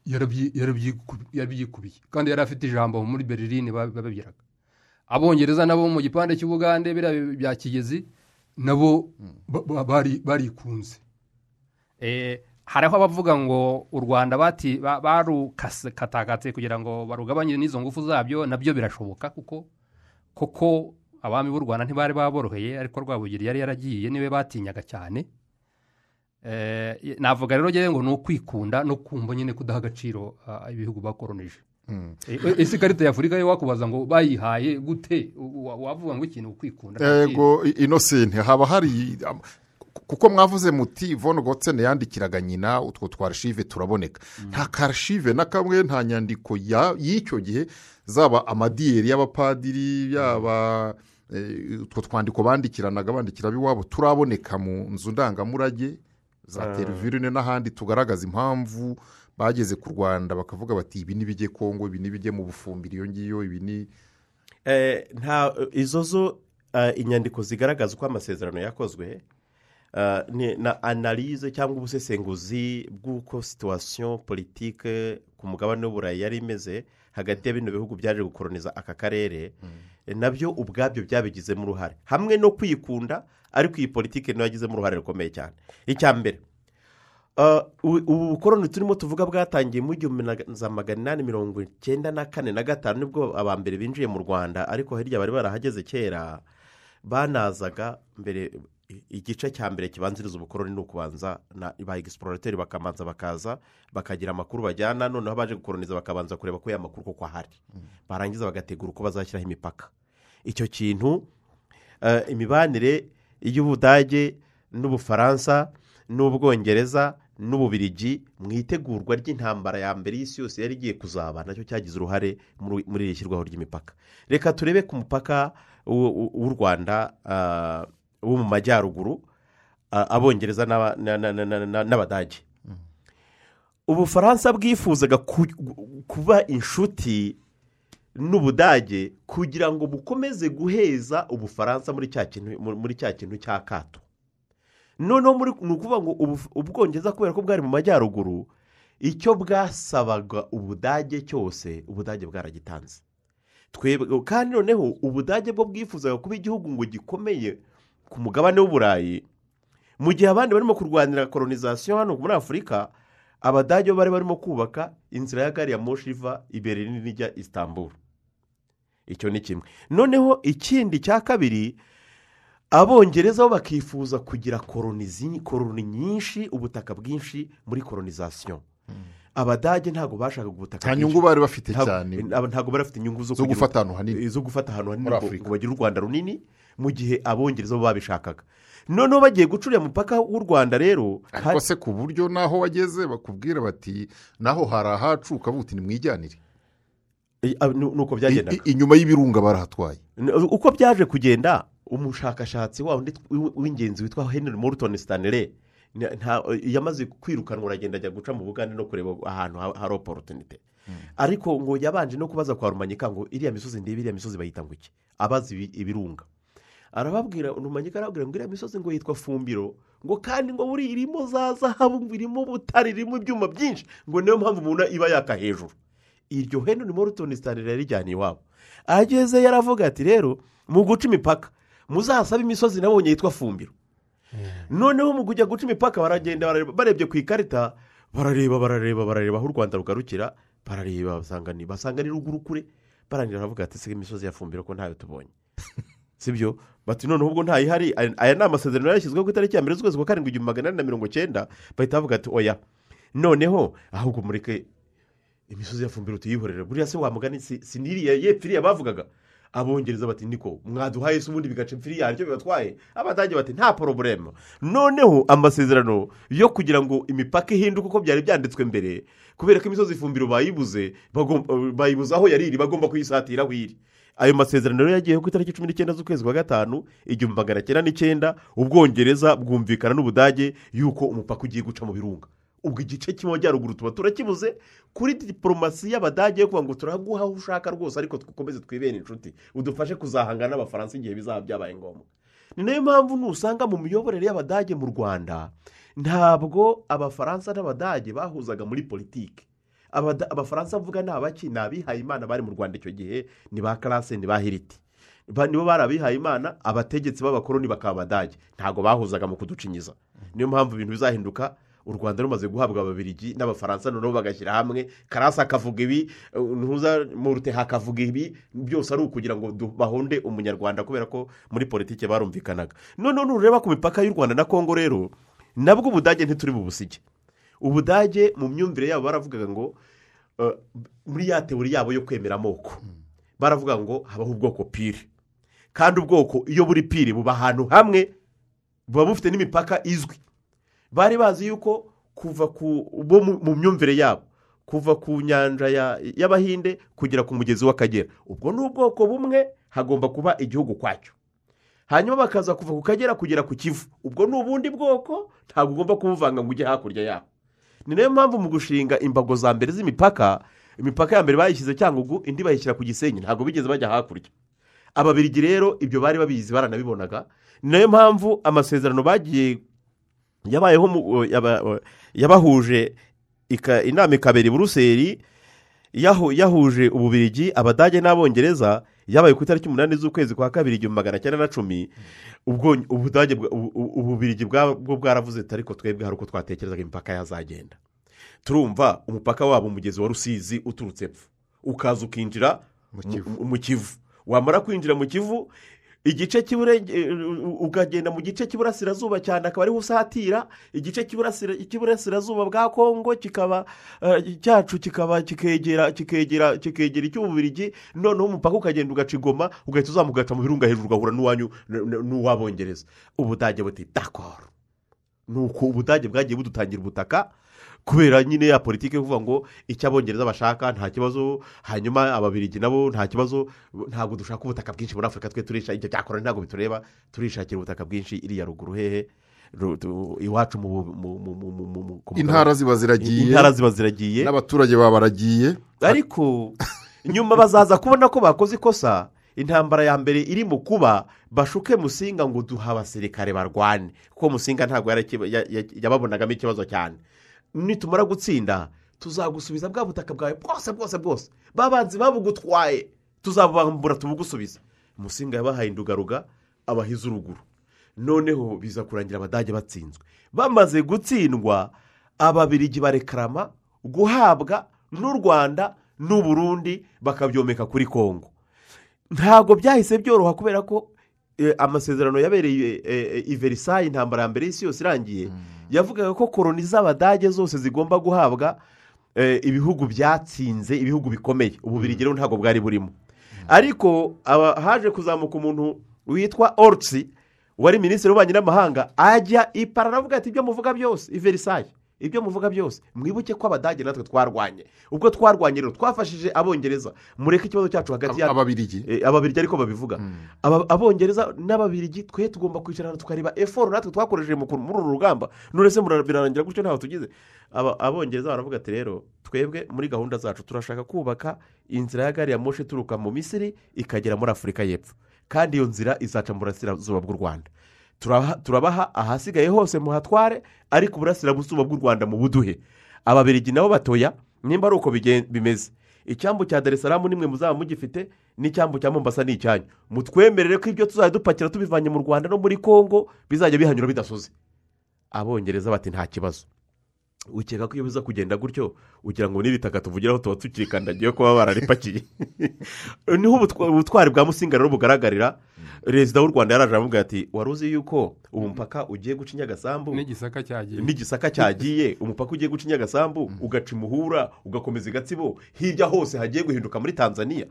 Speaker 3: yarabyi- yarabyiku- yarabyikubiye kandi yari afite ijambo muri berlin ba- babibwiraga. Abongereza nabo mu gipande cy'ubugande biriya bya kigezi nabo ba- ba- bari- barikunze. Eh, hariho abavuga ngo u rwanda bati ba- barukatakatse kugira ngo barugabanye n'izo ngufu zabyo na byo birashoboka kuko koko abami b'u rwanda ntibari baboroheye ariko rwabugiri yari yaragiye ni we batinyaga cyane. Eh, navuga rero ngewe ngo ni ukwikunda no kumva nyine kudaha agaciro ah, ibihugu bakoronije. Eh, ese ikarita ya afurika yo wakubaza ngo bayihaye gute? Wa- wavuga ngo ikintu ukwikunda?
Speaker 1: Yego i- innocent. Haba hari kuko mwavuze muti von gotsene yandikiraga nyina utwo twarishive turaboneka. Nta karishive na kamwe nta nyandiko ya- y'icyo gihe zaba amadiyeri y'abapadiri yaba eh, utwo twandiko bandikiranaga bandikira ab'iwabo turaboneka mu nzu ndangamurage za televirine n'ahandi tugaragaza impamvu bageze ku rwanda bakavuga bati ibi nibijye kongo ibi nibijye mu bufumbiro iyo ngiyo ibi ni
Speaker 2: Eh, nta izo zo eh, inyandiko zigaragaza uko amasezerano yakozwe na analize cyangwa ubusesenguzi bw'uko situwasiyo politike ku mugabane w'uburayi yari imeze hagati ya bino bihugu byaje gukoroniza aka karere eh, na byo ubwabyo byabigizemo uruhare. Hamwe no kwikunda ariko iyi politike na yo yagizemo uruhare rukomeye cyane. Icya mbere Uh, ubu ubu bukoroni turimo tuvuga bwatangiye mu igihumbi na magana inani mirongo icyenda na kane na gatanu ni bwo aba mbere binjiye mu rwanda ariko hirya bari barahageze kera banazaga mbere igice cya mbere kibanziriza ubukoroni ni ukubanza ba egisiporateri bakabanza bakaza bakagira amakuru bajyana noneho baje gukoroniza bakabanza kureba ko ya makuru koko ahari. Barangiza bagategura uko bazashyiraho imipaka. Icyo kintu eh, imibanire y'ubudage n'ubufaransa n'ubwongereza n'ububirigi mu itegurwa ry'intambara ya mbere y'isi yose yari igiye kuzaba na cyo cyagize uruhare muri iri shyirwaho ry'imipaka. Reka turebe ku mupaka w'u rwanda ah, wo mu majyaruguru abongereza n'aba- na- na- na- na- na- n'abadage. Ubufaransa bwifuzaga ku- kuba inshuti n'ubudage kugira ngo bukomeze guheza ubufaransa muri cya kintu muri cya kintu cya kato. Noneho ni ukuvuga ngo ubwongereza kubera ko bwari mu majyaruguru icyo bwasabaga ubudage cyose ubudage bwaragitanze. Twebwe kandi noneho ubudage bwo bwifuzaga kuba igihugu ngo gikomeye ku mugabane w'uburayi mu gihe abandi barimo kurwanira koronizasiyo hano muri afurika abadage bari barimo kubaka inzira ya gari ya moshi iva i ijya isitamburu icyo ni kimwe. Noneho ikindi cya kabiri abongereza bo bakifuza kugira koroni nyinshi ubutaka bwinshi muri koronizasiyo abadage ntabwo bashakaga ubutaka
Speaker 1: nta nyungu bari bafite cyane.
Speaker 2: ntabwo bari bafite inyungu zo
Speaker 1: gufata ahantu hanini.
Speaker 2: zo gufata ahantu hanini ngo bagire u rwanda runini mu gihe abongereza bo babishakaga. Noneho bagiye gucurira umupaka w'u rwanda rero
Speaker 1: ariko se ku buryo n'aho wageze bakubwira bati naho hari ahacu ukavuga uti nimwijyanire.
Speaker 2: I- a- ni ni uko
Speaker 1: I-
Speaker 2: byagendaga
Speaker 1: inyuma y'ibirunga barahatwaye
Speaker 2: uko byaje kugenda umushakashatsi w'ingenzi witwa henry morton stanley nta- yamaze kwirukanwa aragenda ajya guca mu bugande no kureba ahantu ha- hari oporutunite ariko ngo yabanje no kubaza kwa rumanyika ngo iriya misozi ndebe iriya misozi bayita ngo iki? Abaza ibi- ibirunga. Arababwira rumanyika arababwira ngo iriya misozi ngo yitwa fumbiro ngo kandi ngo buri irimo za zahabu irimo butare irimo ibyuma byinshi ngo niyo mpamvu umuntu iba yaka hejuru. Iryo henry morton stanley yarijyaniye iwabo. Ageze yaravuga ati rero mu guca imipaka muzasabe imisozi nabonye yitwa fumbiro. Noneho mu kujya guca imipaka baragenda barebye ku ikarita barareba barareba barareba aho u rwanda rugarukira barareba basanga ni ruguru kure. Barangira baravuga ati siga imisozi ya fumbiro ko ntayo tubonye? Sibyo bati noneho ubwo ntayihari. Aya aya ni amasezerano yashyizweho ku itariki ya mbere z'ukwezi kwa karindwi igihumbi magana ane na mirongo cyenda bahita bavuga ati oya noneho ahubwo mureke imisozi ya fumbiro tuyihorere buriya se wamugani si si n'iriya yepfo iriya bavugaga. Abongereza bati niko mwaduhaye se ubundi bigaca imfiri yaryo bibatwaye? Abadage bati nta poroburemu noneho amasezerano yo kugira ngo imipaka ihinduke uko byari byanditswe mbere kubera ko imisozi ifumbiro bayibuze bayibuze aho yari iri bagomba kuyisatira aho iri. Ayo masezerano rero yagiyeho ku itariki cumi n'icyenda z'ukwezi kwa gatanu igihumbi magana cyenda n'icyenda ubwongereza bwumvikana n'ubudage yuko umupaka ugiye guca mu birunga. Ubwo igice cy'amajyaruguru tuba turakibuze kuri diporomasi y'abadage yo kuvuga ngo turaguha aho ushaka rwose ariko dukomeze twibere inshuti udufashe kuzahangana n'abafaransa igihe bizaba byabaye ngombwa. Ni na yo mpamvu nusanga mu miyoborere y'abadage mu rwanda ntabwo abafaransa n'abadage bahuzaga muri politiki. Abafaransa mvuga ni abaki ni abihaye imana bari mu rwanda icyo gihe ni ba karase ni ba hiriti. Nibo bari abihaye imana abategetsi b'abakoroni bakaba abadage. Ntabwo bahuzaga mu kuducinyiza. Niyo mpamvu ibintu bizahinduka u rwanda rumaze guhabwa ababirigi n'abafaransa noneho bagashyira hamwe. Karasi akavuga ibi uh, ntuza murute hakavuga ibi byose ari ukugira ngo bahonde umunyarwanda kubera ko muri politiki barumvikanaga. Noneho nureba ku mipaka y'u rwanda na kongo rero nabwo ubudage ntituri bubusige ubudage mu myumvire yabo baravugaga ngo uh, muri ya teori yabo yo kwemera amoko. Baravuga ngo habaho ubwoko pire. Kandi ubwoko iyo buri pire buba ahantu hamwe buba bufite n'imipaka izwi. Bari bazi yuko kuva ku bo mu myumvire yabo kuva ku nyanja ya- y'abahinde kugera ku mugezi w'akagera. Ubwo ni ubwoko bumwe hagomba kuba igihugu kwacyo. Hanyuma bakaza kuva ku kagera kugera ku kivu. Ubwo ni ubundi bwoko ntabwo ugomba kubuvanga ngo ujye hakurya yaho. Ni na yo mpamvu mu gushinga imbago za mbere z'imipaka imipaka ya mbere bayishyize cyangugu indi bayishyira ku gisenyi. Ntabwo bigeze bajya hakurya. Ababirigi rero ibyo bari babizi baranabibonaga. Ni na yo mpamvu amasezerano bagiye yabayeho yabahuje inama ikabera i buruseli yahu- yahuje ububirigi abadage n'abongereza yabaye ku itariki umunani z'ukwezi kwa kabiri igihumbi magana cyenda na cumi. Ubwo ubudage ububirigi bwa- bwo bwaravuze ariko twebwe hari uko twatekerezaga imipaka yazagenda. Turumva umupaka wabo umugezi wa rusizi uturutse epfo. Ukaza ukinjira
Speaker 1: mu kivu.
Speaker 2: Wamara kwinjira mu kivu igice cy'iburenge- eh, ukagenda mu gice cy'iburasirazuba cyane akaba ariho usatira. Igice cy'iburasira- cy'iburasirazuba bwa kongo kikaba eh, cyacu kikaba kikegera kikegera kikegera icy'ububirigi noneho umupaka ukagenda ugaca igoma ugahita uzamuka ugaca mu birunga hejuru ugahura n'uwanyu n'uw'abongereza. Ubudage buti dakoro ni uko ubudage bwagiye budutangira ubutaka kubera nyine ya politiki yo kuvuga ngo icyo abongereza bashaka nta kibazo hanyuma ababirigi nabo nta kibazo ntabwo dushaka ubutaka bwinshi muri afurika twe turisha ibyo byakorana ntabwo bitureba turishakira ubutaka bwinshi iriya ruguru hehe. Iwacu mu
Speaker 1: intara ziba ziragiye.
Speaker 2: Intara ziba ziragiye.
Speaker 1: N'abaturage baba baragiye.
Speaker 2: Ariko nyuma bazaza kubona ko bakoze ikosa intambara ya mbere iri mu kuba bashuke musinga ngo duha abasirikare barwane. Kuko musinga ntabwo yababonagamo ikibazo cyane. Nitumara gutsinda tuzagusubiza bwa butaka bwawe bwose bwose bwose. Babanzi babugutwaye tuzabambura tubugusubiza musinga yabahaye indugaruga abahize uruguru. Noneho biza kurangira abadage batsinzwe. Bamaze gutsindwa ababirigi barekarama guhabwa n'u rwanda n'u burundi bakabyomeka kuri kongo. Ntabwo byahise byoroha kubera ko eh, amasezerano yabereye eh, eh, i verisayi intambara ya mbere y'isi yose irangiye. Yavugaga ko koroni z'abadage zose zigomba guhabwa eh, ibihugu byatsinze ibihugu bikomeye. Ububirigi rero ntabwo bwari burimo. Ariko haje kuzamuka umuntu witwa orutsi wari minisitiri w'ububanyi n'amahanga ajya ipara aravuga ati ibyo muvuga byose i verisayi ibyo muvuga byose mwibuke ko abadage natwe twarwanye. Ubwo twarwanye rero twafashije abongereza mureke ikibazo cyacu hagati ya
Speaker 1: ababirigi.
Speaker 2: Eh, ababirigi ariko babivuga. Aba- abongereza n'ababirigi twe tugomba kwicarana tukareba eforo natwe twakoresheje muri uru rugamba. None se mura- birarangira gutyo ntaho tugize? Abongereza baravuga ati rero twebwe muri gahunda zacu turashaka kubaka inzira ya gari ya moshi ituruka mu misiri ikagera muri afurika y'epfo. Kandi iyo nzira izaca mu burasirazuba bw'u rwanda. Turabaha ahasigaye hose muhatware ariko uburasirazuba bw'u rwanda mu buduhe. Ababirigi nabo batoya nimba ari uko bimeze. Icyambu cya darisaramu nimwe muzaba mugifite n'icyambu cya mombasa ni icyanyu mutwemerere ko ibyo tuzajya dupakira tubivanye mu rwanda no muri congo bizajya bihanyura bidasoze. Abongereza bati nta kibazo. Ukeka ko iyo biza kugenda gutyo ugira ngo n'iri taka tuvugiraho tuba tukirikandagiye kuba bararipakiye. Niho ubutwa- ubutwari bwa musinga rero bugaragarira. Perezida w'u rwanda yaraje aramubwira ati wari uzi yuko ubu mupaka ugiye guca inyagasambu?
Speaker 3: N'igisaka cyagiye.
Speaker 2: N'igisaka cyagiye. Umupaka ugiye guca inyagasambu ugaca imuhura ugakomeza igatsibo hirya hose hagiye guhinduka muri tanzania.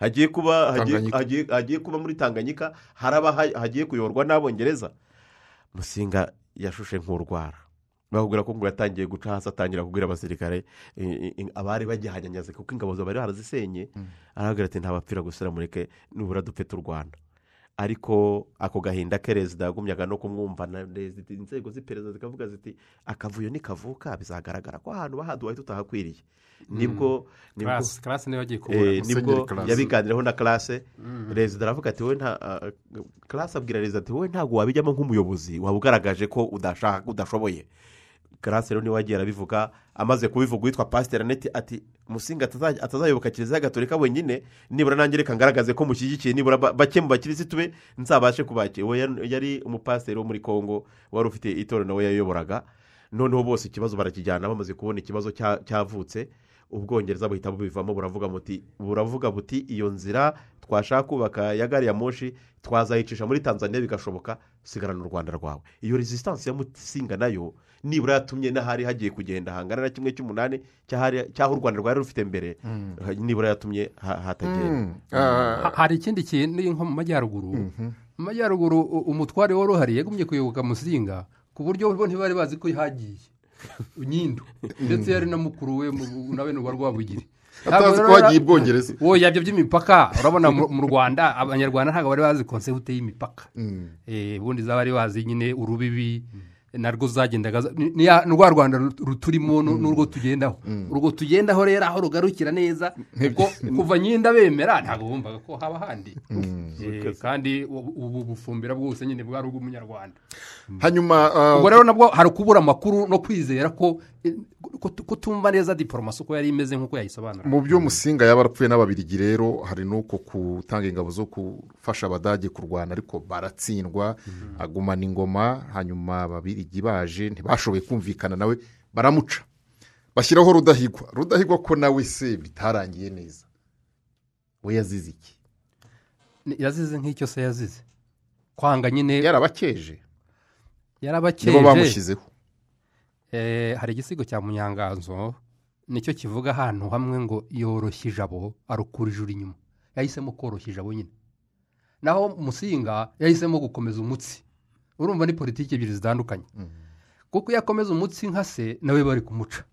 Speaker 2: Hagiye kuba hagiye- kuba muri tanganyika. Haraba ha- hagiye kuyoborwa n'abongereza. Musinga yashushe nk'urwara. Bakubwira ko ngo yatangiye guca hasi atangira kubwira abasirikare abari bagihanyanyaze kuko ingabo zo bari barazisenye arahagarara ati ntabapfira gusira mureke nibura dupfe turwana ariko ako gahinda ke rezida yagumyaga no kumwumva na rezida inzego z'iperereza zikavuga ziti akavuyo nikavuka bizagaragara ko ahantu bahaduhaye tutahakwiriye. Nibwo
Speaker 3: ni bwo
Speaker 2: Eh,
Speaker 1: ni
Speaker 2: bwo
Speaker 1: Classe.
Speaker 2: yabiganiraho na classe. Perezida aravuga ati wowe nta ah, classe abwira perezida ati wowe ntabwo wabijyamo nk'umuyobozi waba ugaragaje ko udashoboye. Rero ni we wagiye arabivuga amaze kubivuga uwitwa pasiteri aneti ati musinga atazayoboka kiliziya gatolika wenyine nibura nanjye reka ngaragaze ko mushyigikiye nibura ba- bake mu bakirisitu be nzabashe kubakira uwo yari- umupasiteri wo muri congo wari ufite itorero nawe yayoboraga noneho bose ikibazo barakijyana bamaze kubona ikibazo cya- cyavutse. Ubwongereza buhita bubivamo buravuga muti buravuga buti iyo nzira twashaka kubaka ya gari ya moshi twazayicisha muri tanzania bigashoboka sigarana u rwanda rwawe. Iyo resistance ya musinga na yo nibura yatumye n'ahari hagiye kugenda hangana na kimwe cy'umunani cy'ahari- cy'aho u rwanda rwari rufite mbere nibura yatumye ha- hatagenda.
Speaker 1: Mm. Ah,
Speaker 3: Ha- hari ikindi kintu nko mu majyaruguru. Mu majyaruguru umutware wari uhari yagumye kuyoboka musinga ku buryo bo ntibari bazi ko hagiye. Nyindu ndetse yari na mukuru we nawe n'uwa rwabugiri.
Speaker 1: Atazi ko hagiye i bwongereza.
Speaker 3: Wowe yabyo by'imipaka. Urabona mu rwanda abanyarwanda ntabwo bari bazi konsepte y'imipaka.
Speaker 1: Mm.
Speaker 3: Eh, ubundi zaba bari bazi nyine urubibi. Narwo zagendaga rwa rwanda ru- ruturimo nu- n'urwo tugendaho. Urwo tugendaho rero aho rugarukira neza kuko kuva nyinda bemera ntabwo bumvaga ko haba handi. Eh, kandi ubu bufumbira bwose nyine bwari ubw'umunyarwanda.
Speaker 1: Hanyuma ah,
Speaker 3: ubwo rero nabwo hari ukubura amakuru no kwizera ko eh, ko tu- ko tumva neza diporomasi uko yari imeze nk'uko yayisobanura.
Speaker 1: Mu byo musinga yaba arapfuye n'ababirigi rero hari n'uko gutanga ingabo zo gufasha abadage kurwana ariko baratsindwa agumana ingoma hanyuma ababirigi baje ntibashoboye kumvikana nawe baramuca. Bashyiraho rudahigwa. Rudahigwa ko nawe se bitarangiye neza. We yazize iki?
Speaker 3: Yazize nk'icyo se yazize. Kwanga nyine
Speaker 1: yarabakeje. Nibo
Speaker 3: yarabakeje
Speaker 1: bamushyizeho.
Speaker 3: Eh, hari igisigo cya munyanganzo ni cyo kivuga ahantu hamwe ngo yoroshya ijabo arukura ijuru inyuma. Yahisemo koroshya ijabo nyine. Naho musinga yahisemo gukomeza umutsi. Urumva ni politiki ebyiri zitandukanye. Kuko iyo akomeza umutsi nka se nawe bari kumuca.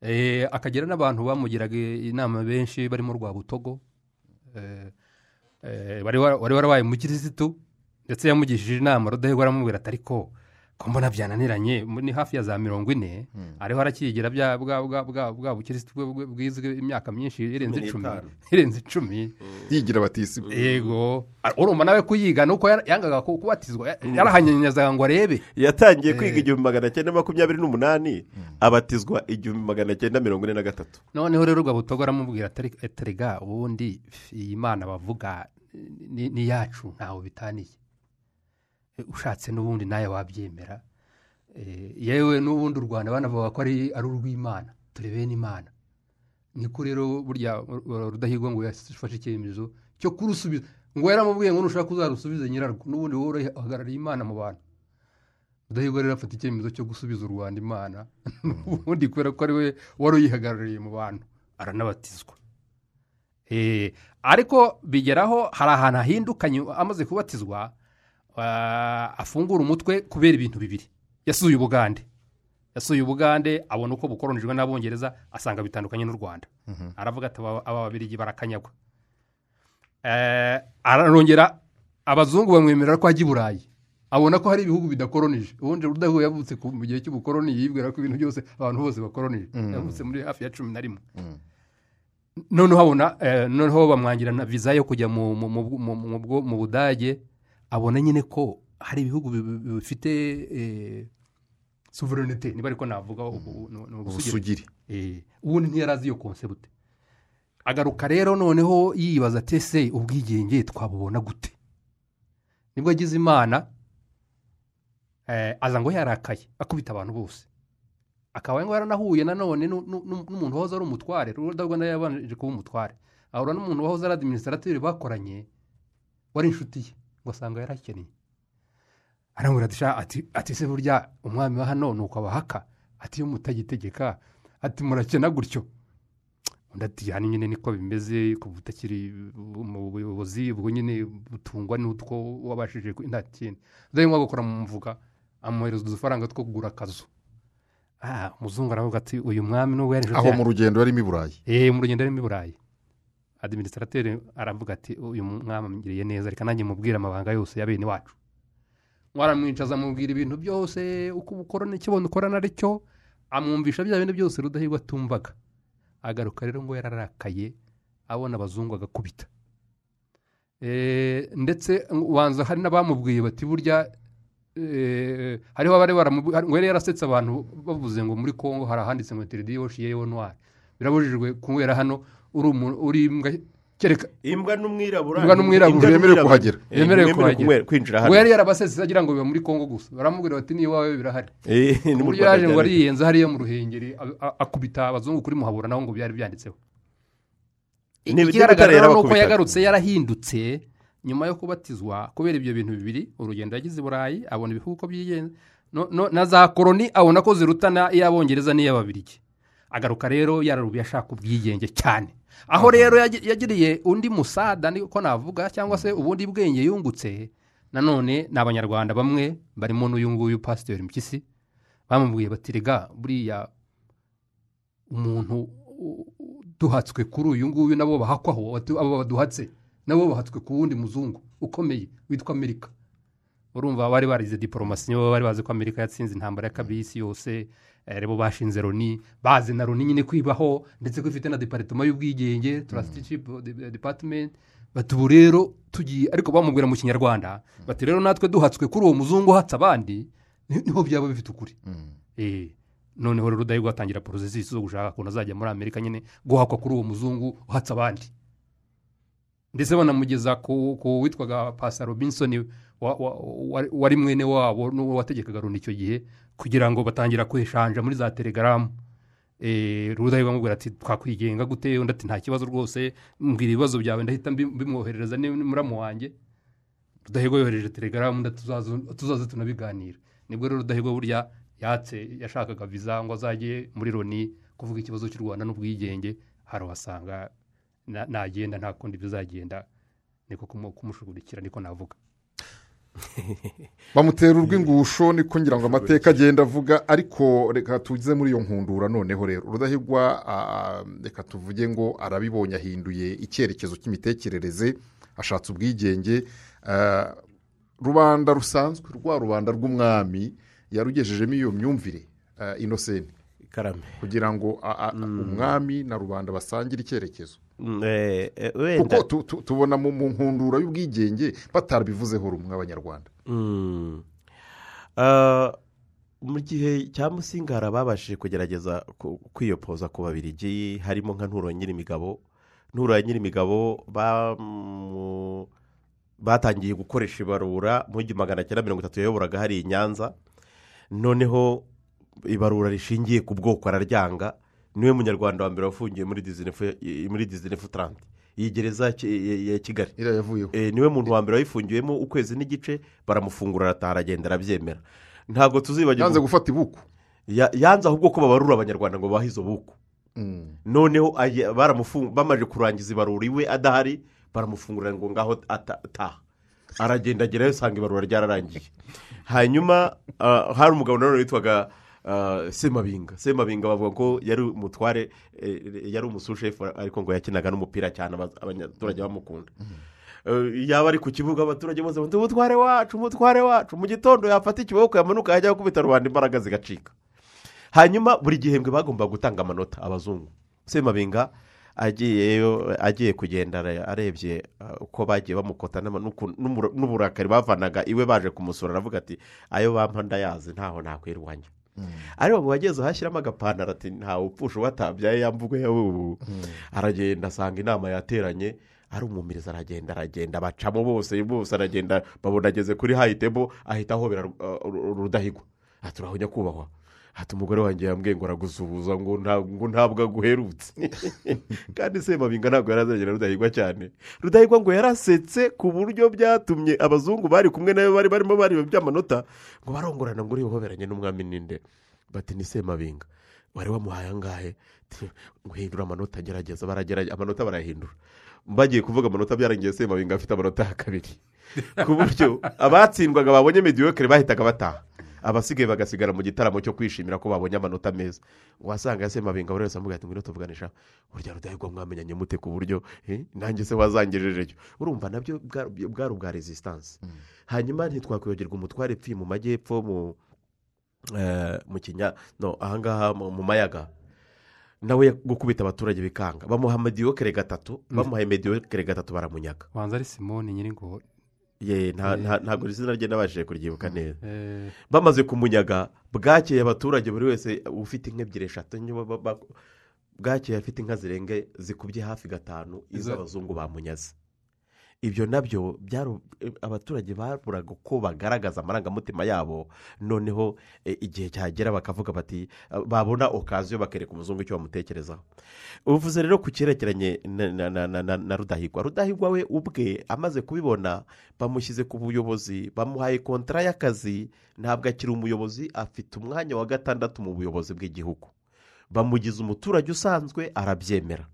Speaker 3: Eh, akagira n'abantu bamugiraga inama benshi barimo rwabutogo. Eh, eh, wari wa- wari warabaye umukirisitu ndetse yamugishije inama rudahigwa aramubwira ati ariko ko mbona byananiranye ni hafi ya za mirongo ine ariho arakigira bya bwa bwa bwa bwa bukirisitu bwe- bwizwe imyaka myinshi irenze
Speaker 2: Cumi
Speaker 3: icumi. irenze icumi.
Speaker 1: Yigira batisi
Speaker 3: yego. Urumva nawe kuyiga ni uko yangaga ku- kubatizwa ya- yarahanyanyazaga ngo arebe.
Speaker 2: Yatangiye kwiga igihumbi magana cyenda makumyabiri n'umunani abatizwa igihumbi magana cyenda mirongo ine na gatatu.
Speaker 3: Noneho rero rwabutogo aramubwira ati terega ubundi iyi mana bavuga ni iyacu ntawe bitaniye. Ushatse n'ubundi nawe wabyemera. E, yewe n'ubundi u rwanda banavuga ko ari urw'imana turi bene imana. Niko rero burya rudahigwa ngo yafashe icyemezo cyo kurusubiza. Ngo yaramubwiye ngo nushaka uzarusubize nyirarwo n'ubundi wowe uhagarariye imana mu bantu. Rudahigwa rero afata icyemezo cyo gusubiza u rwanda imana ubundi kubera ko ari we wari uyihagarariye mu bantu aranabatizwa Eh, ariko bigeraho hari ahantu ahindukanye amaze kubatizwa afungura umutwe kubera ibintu bibiri. Yasuye ubugande. Yasuye ubugande abona uko bukoronijwe n'abongereza asanga bitandukanye n'u rwanda. Aravuga ati aba babirigi barakanyagwa. Eh, arongera abazungu bamwemerera ko ajya i burayi. Abona ko hari ibihugu bidakoronije. Ubundi rudahuye yavutse mu gihe cy'ubukoroni yibwira ko ibintu byose abantu bose bakoronije. Yavutse muri hafi ya cumi na rimwe. Noneho abona eh, noneho bamwangira na viza yo kujya mu budage. Abona nyine ko hari ibihugu bi- bi- bifite eh, sovereignty niba ariko navuga ubusugire. Eh, ubundi ntiyari azi iyo konsebute agaruka rero noneho yibaza ati ese ubwigenge twabubona gute? Nibwo agize imana eh, aza ngo yarakaye akubita abantu bose. Akaba ngo yaranahuye nanone nu- nu- nu- n'umuntu wahoze ari umutware. Nawe yabanje kuba umutware. Ahura n'umuntu wahoze ari administrateur bakoranye wari inshuti ye. Ngo asanga yarakeneye. Aramubwira ati "Sha, ati se burya umwami wa hano ni uko abahaka? Ati iyo mutagitegeka ati murakena gutyo. Undi ati hano nyine niko bimeze kuva utakiri mu buyobozi ubwo nyine butungwa n'utwo wabashije nta kindi. Rudahigwa agakora mu mvuga amuhereza udufaranga two kugura akazu. Ah umuzungu aravuga ati uyu mwami nubwo yari inshuti
Speaker 1: aho mu rugendo yarimo i burayi.
Speaker 3: Eee mu rugendo arimo i burayi. Adiminisitateri aravuga ati uyu mwami amugiriye neza reka nanjye mubwire amabanga yose ya bene wacu. Waramwicaza amubwira ibintu byose uko ubukorana ikibona ukorana ari cyo amwumvisha bya bintu byose rudahigwa atumvaga. Agaruka rero ngo yararakaye abona abazungu agakubita. Eh, ndetse ubanza hari n'abamubwiye bati burya eh, hariho abari hari- ngo yari yarasetse abantu bavuze ngo muri congo hari ahanditse ngo interidi yoshiye noir. Birabujijwe kunywera hano uri imbwa kereka.
Speaker 2: Imbwa n'umwirabura.
Speaker 3: Imbwa n'umwirabura
Speaker 1: bemerewe
Speaker 2: n'umwirabura.
Speaker 1: kuhagera.
Speaker 2: Eh, mwemerewe
Speaker 3: kuhagera.
Speaker 2: kwinjira hano.
Speaker 3: yari yarabasetse agira ngo biba muri congo gusa baramubwira bati niyo iwawe birahari.
Speaker 2: Eh,
Speaker 3: ku buryo yaje ngo ariyenza hariya mu ruhengeri akubita abazungu kuri muhabura naho ngo byari byanditseho. Ikigaragara ni uko yagarutse yarahindutse nyuma yo kubatizwa kubera ibyo bintu bibiri urugendo yagize i burayi abona ibihugu uko byigenza. Na za koroni abona ko zirutana iy'abongereza n'iy'ababirigi agaruka rero yararubiye ashaka ubwigenge cyane. Aho rero yagi- yagiriye undi musada niko navuga cyangwa se ubundi bwenge yungutse nanone ni abanyarwanda bamwe barimo n'uyu nguyu pasiteri mpyisi bamubwiye bati rega buriya umuntu duhatswe kuri uyu nguyu nabo bahakwaho abo baduhatse nabo bahatswe ku wundi muzungu ukomeye witwa amerika. Urumva bari barize diporomasi nibo bari bazi ko amerika yatsinze intambara y'isi yose eh, bo bashinze loni bazi na loni nyine kwibaho ndetse ko ifite na deparitoma y'ubwigenge turasitichipu depatimenti bati ubu rero tugiye ariko bamubwira mu kinyarwanda bati rero natwe duhatswe kuri uwo muzungu uhatse abandi ni- ni ho byaba bifite ukuri. Eh, noneho rero udahigwa atangira porosesisi zo gushaka ukuntu azajya muri amerika nyine guhakwa kuri uwo muzungu uhatse abandi. Ndetse banamugeza ku witwaga pasa robinson wa- wa- wa- wari mwene wabo n'uwo wategekaga loni icyo gihe kugira ngo batangira kweshanja muri za telegaramu Eh, rudahigwa amubwira ati twakwigenga gute? Undi ati nta kibazo rwose. Mbwira ibibazo byawe ndahita ni muramu wanjye. Rudahigwa yohereje telegaramu tuzaze tunabiganira ni bwo rero rudahigwa burya yatse yashakaga viza ngo azajye muri loni kuvuga ikibazo cy'u rwanda n'ubwigenge. Harawasanga na- nagenda nta kundi bizagenda. Niko kumu- kumushugurikira niko navuga.
Speaker 1: Bamutera urw'ingusho niko ngira ngo amateka agenda avuga ariko reka tuze muri iyo nkundura noneho rero. Rudahigwa ah, reka tuvuge ngo arabibonye ahinduye icyerekezo cy'imitekerereze ashatse ubwigenge. Rubanda rusanzwe rwa rubanda rw'umwami yarugejejemo iyo myumvire inosenti kugira ngo a- umwami na rubanda basangire icyerekezo.
Speaker 2: Mm, eh, eh,
Speaker 1: kuko tubona mu nkundura y'ubwigenge batarabivuzeho rumwe abanyarwanda.
Speaker 2: Mm. Ah, mu gihe cya musingara babashije kugerageza ku- kwiyopoza ku babirigi harimo nka nturo nyirimigabo. Nturo ya nyirimigabo batangiye gukoresha ibarura mu gihumbi magana cyenda mirongo itatu yayoboraga hari i nyanza. Noneho ibarura rishingiye ku bwoko araryanga. Ni we munyarwanda wa mbere wafungiye muri dizinefu taranti iyi gereza ya Ki- ya- ya kigali. Eh, ni we muntu wa mbere wayifungiyemo ukwezi n'igice baramufungura arataha aragenda arabyemera. Ntabwo tuzibagirwa.
Speaker 1: Yanze gufata ibuku.
Speaker 2: Ya- yanze ahubwo ko babarura abanyarwanda ngo bahe izo buku.
Speaker 1: Mm.
Speaker 2: noneho bamaze kurangiza ibarura iwe adahari baramufungurira ngo ngaho ata- ataha aragenda agerayo usanga ibarura ryararangiye. Hanyuma ah, hari umugabo nanone witwaga semabinga semabinga bavuga ko yari umutware eh, yari umusushefu ariko ngo yakinaga n'umupira cyane aba- abaturage bamukunda. Eh, yaba ari ku kibuga abaturage bose bati umutware wacu umutware wacu. Mu gitondo yafata ikiboko yamanuka yajya gukubita rubanda imbaraga zigacika. Hanyuma buri gihembwe bagombaga gutanga amanota abazungu. Semabinga agiyeyo agiye kugenda are- arebye uko bagiye bamukota n'uburakari bavanaga iwe baje kumusura aravuga ati ayo bampa ndayazi ntaho nakwira iwanjye ariko ngo wageze ahashyiramo agapantaro ati ntawe upfusha uwatabyaye yamvugo yawe ubu. Aragenda asanga inama yateranye arumumiriza aragenda aragenda bacamo bose bose aragenda babona ageze kuri hayitebo ahita ahobera uh, Ru- rudahigwa. Ati uraho nyakubahwa ati umugore wanjye yambwiye ngo aragusuhuza ngo nta- ngo ntabwo aguherutse. Kandi semabinga ntabwo yari azagera rudahigwa cyane. Rudahigwa ngo yarasetse ku buryo byatumye abazungu bari kumwe nawe bari barimo bareba by'amanota ngo barongorana ngo urihoberanye n'umwami ninde. Bati ni semabinga wari wamuhaye angahe? Guhindura amanota gerageza. Baragerageza amanota barayahindura bagiye kuvuga amanota byarangiye semabinga afite amanota ya kabiri. Ku buryo abatsindwaga babonye mediyokere bahitaga bataha. Abasigaye bagasigara mu gitaramo cyo kwishimira ko babonye amanota meza. Wasanga semabinga buri wese amugaye ati ngwino tuvuganisha burya rudahigwa mwamenyanye mute ku buryo eh, nanjye se wazangejejeyo urumva na byo bwa- bwari ubwa resistance. Hanyuma ntitwakwibagirwa umutware epfo mu majyepfo mu eh, mu kinya no ahangaha mu mu mayaga. Nawe gukubita abaturage bikanga. Bamuha mediyokere gatatu bamuhaye mediyokere gatatu baramunyaga.
Speaker 3: Wanza ari simoni nyiringo
Speaker 2: ye nta- nta- ntabwo izina rye nabashije kuryibuka neza.
Speaker 3: Eh,
Speaker 2: bamaze kumunyaga bwakeye abaturage buri wese ufite inka ebyiri eshatu bwakeye afite inka zirenge zikubye hafi gatanu iz'abazungu bamunyaze. Ibyo na byo abaturage baburaga uko bagaragaza amarangamutima yabo. Noneho eh, igihe cyagera bakavuga bati babona okaziyo bakereka umuzungu icyo bamutekerezaho. Uvuze rero ku cyerekeranye na rudahigwa. Rudahigwa we ubwe amaze kubibona bamushyize ku buyobozi bamuhaye kontara y'akazi ntabwo akiri umuyobozi afite umwanya wa gatandatu mu buyobozi bw'igihugu. Bamugize umuturage usanzwe arabyemera.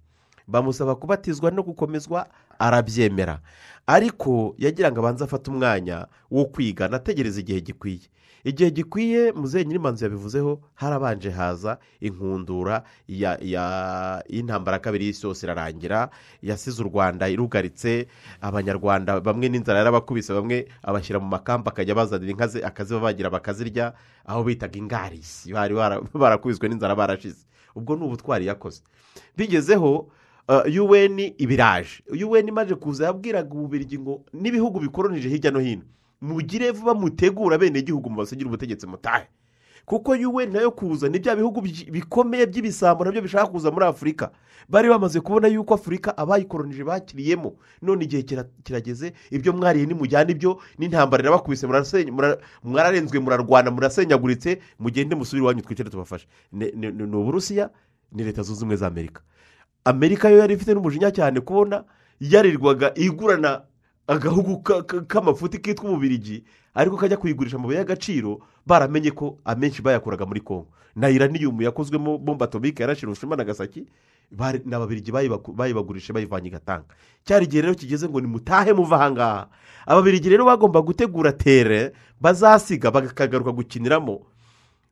Speaker 2: Bamusaba kubatizwa no gukomezwa arabyemera ariko yagira ngo abanze afate umwanya wo kwiga anategereza igihe gikwiye. Igihe gikwiye muzehe nyirimanzu yabivuzeho harabanje haza inkundura y'intambara kabiri y'isi yose irarangira yasize u rwanda irugaritse abanyarwanda bamwe n'inzara yarabakubise bamwe abashyira mu makamba akajya bazanira inka ze akazibabagira bakazirya aho bitaga ingarisi barakubiswe n'inzara barashize. Ubwo ni ubutwari yakoze. Bigezeho un ibiraje un imaze kuza yabwiraga ububirigi ngo n'ibihugu bikoronije hirya no hino mugire vuba mutegura bene igihugu mubasigire ubutegetsi mutahe. Kuko un na yo kuza ni bya bihugu bikomeye by'ibisambo na byo bishaka kuza muri afurika bari bamaze kubona yuko afurika abayikoronije bakiriyemo. None igihe kira- kirageze ibyo mwariye nimujyana ibyo n'intambara irabakubise mwararenzwe murarwana murasenyaguritse mugende musubire iwanyu twicare tubafashe. Ni uburusiya ni leta zunze ubumwe za amerika. Amerika yo yari ifite n'umujinya cyane kubona yarirwaga igurana agahugu ka- ka- k'amafuti kitwa umubirigi ariko kajya kuyigurisha amabuye y'agaciro baramenye ko amenshi bayakuraga muri kongo na iraniyumu yakozwemo bomba atomike yarashe Hiroshima na gasaki ni ababirigi bayibagurishe bayivanye i gatanga cyari igihe rero kigeze ngo nimutahe muva ahangaha ababirigi rero bagomba gutegura tere bazasiga bakagaruka gukiniramo.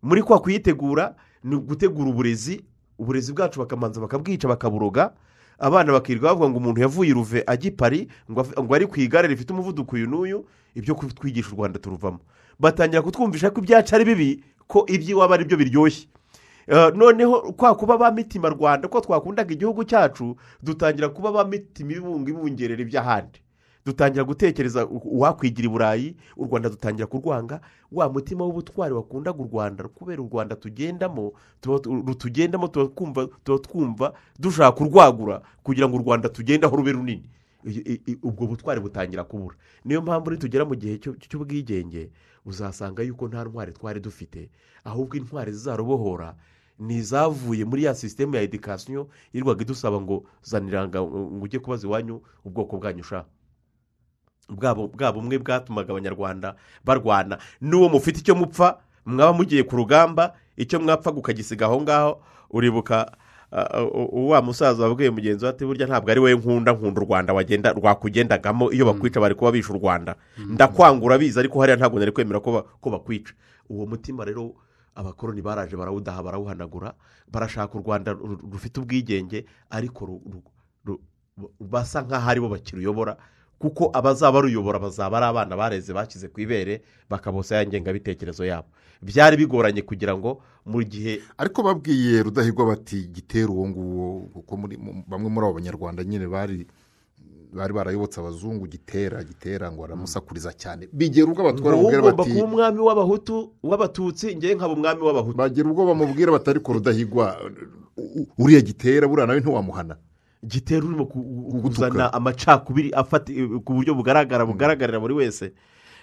Speaker 2: Muri kwa kuyitegura ni ugutegura uburezi uburezi bwacu bakamanza bakabwica bakaburoga abana bakirirwa bavuga ngo umuntu yavuye i ruve ajya i pari ngo ari ku igare rifite umuvuduko uyu n'uyu ibyo kutwigisha u rwanda turuvamo. Batangira kutwumvisha ko ibyacu ari bibi ko iby'iwabo ari byo biryoshye. Eh, noneho kwa kuba ba mitima rwanda ko twakundaga igihugu cyacu dutangira kuba ba mitima ibunga ibungerera iby'ahandi. Dutangira gutekereza uwakwigira i burayi u rwanda dutangira kurwanga wa mutima w'ubutwari wakundaga u rwanda kubera u rwanda tugendamo rutugendamo tuba twumva dushaka kurwagura kugira ngo u rwanda tugendaho rube runini. Ubwo butwari butangira kubura. Niyo mpamvu nitugera mu gihe cy'ubwigenge uzasanga yuko nta ntwari twari dufite ahubwo intwari zizarubohora ni izavuye muri ya sisitemu ya edikasiyo yirirwaga idusaba ngo zaniranga ngo ujye kubaza iwanyu ubwoko bwanyu ushaka bwa bumwe bwatumaga abanyarwanda barwana. N'uwo mufite icyo mupfa mwaba mugiye ku rugamba icyo mwapfa ukagisiga aho ngaho uribuka wa musaza wabwiye mugenzi we ati burya ntabwo ari wowe nkunda nkunda u rwanda wagenda rwakugendagamo iyo bakwica bari kuba bishe u rwanda. Ndakwanga urabizi ariko hariya ntabwo nari kwemera ko ba- ko bakwica. Uwo mutima rero abakoroni baraje barawudaha barawuhanagura barashaka u rwanda ru- rufite ubwigenge ariko basa nk'aho ari bo bakiruyobora kuko abazaba baruyobora bazaba ari abana bareze bashyize ku ibere bakabosa ya ngengabitekerezo yabo. Byari bigoranye kugira ngo mu gihe
Speaker 1: ariko babwiye rudahigwa bati gitera uwo nguwo kuko bamwe muri abo banyarwanda nyine bari bari barayobotse abazungu gitera gitera ngo aramusakuriza cyane. Bigera ubwo abatwara bamubwira bati
Speaker 2: kuba umwami w'abahutu w'abatutsi ngewe nkaba umwami w'abahutu.
Speaker 1: Bagera ubwo bamubwira bati ariko rudahigwa uriya gitera buriya nawe ntiwamuhana.
Speaker 2: Gitera urimo kuzana amacakubiri afata ku buryo bugaragara bugaragarira buri wese.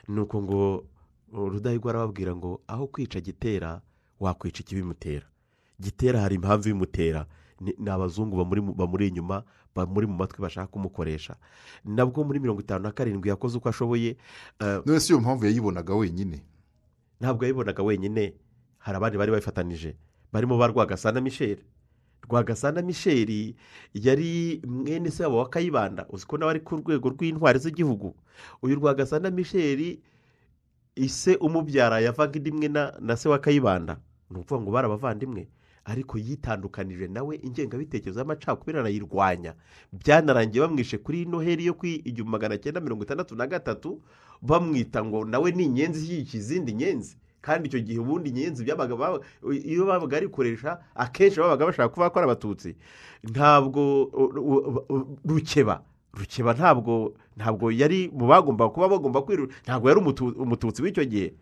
Speaker 2: Ni uko ngo rudahigwa arababwira ngo aho kwica gitera wakwica ikibimutera. Gitera hari impamvu ibimutera ni abazungu bamuri mu- bamuri inyuma bamuri mu matwi bashaka kumukoresha. Nabwo muri mirongo itanu na karindwi yakoze uko ashoboye eh,
Speaker 1: none si iyo mpamvu yayibonaga wenyine?
Speaker 2: Ntabwo yabibonaga wenyine. Hari abandi bari babifatanije barimo ba rwagasana michel. Rwagasana misheri yari mwene se wabo wa kayibanda. Uzi ko nawe ari ku rwego rw'intwari z'igihugu. Uyu rwagasana misheri ise umubyara yavaga indi imwe na, se wa kayibanda. Ni ukuvuga ngo bari abavandimwe ariko yitandukanije nawe ingengabitekerezo y'amacakubiri arayirwanya. Byanarangiye bamwishe kuri noheli yo ku igihumbi magana cyenda mirongo itandatu na gatatu bamwita ngo nawe ni inyenzi ishyigikiye izindi nyenzi. Kandi icyo gihe ubundi inyenzi byabaga iyo babaga arikoresha akenshi babaga bashaka kuvuga ko ari abatutsi. Ntabwo rukeba rukeba ntabwo ntabwo yari mu bagomba kuba bagomba kwiru ntabwo yari umutu- umututsi w'icyo gihe.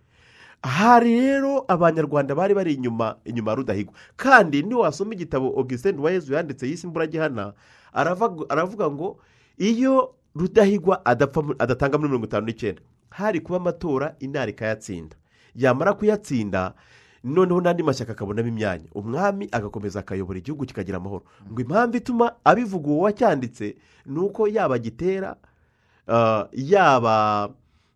Speaker 2: Hari rero abanyarwanda bari bari inyuma inyuma rudahigwa. Kandi niwasoma igitabo augustin Uwayezu yanditse imburagihana aravaga- aravuga ngo iyo rudahigwa adatanga muri mirongo itanu n'icyenda hari kuba amatora intara ikayatsinda yamara kuyatsinda noneho n'andi mashyaka akabonamo imyanya. Umwami agakomeza akayobora igihugu kikagira amahoro. Ngo impamvu ituma abivuga uwo wacyanditse ni uko yaba gitera ah, yaba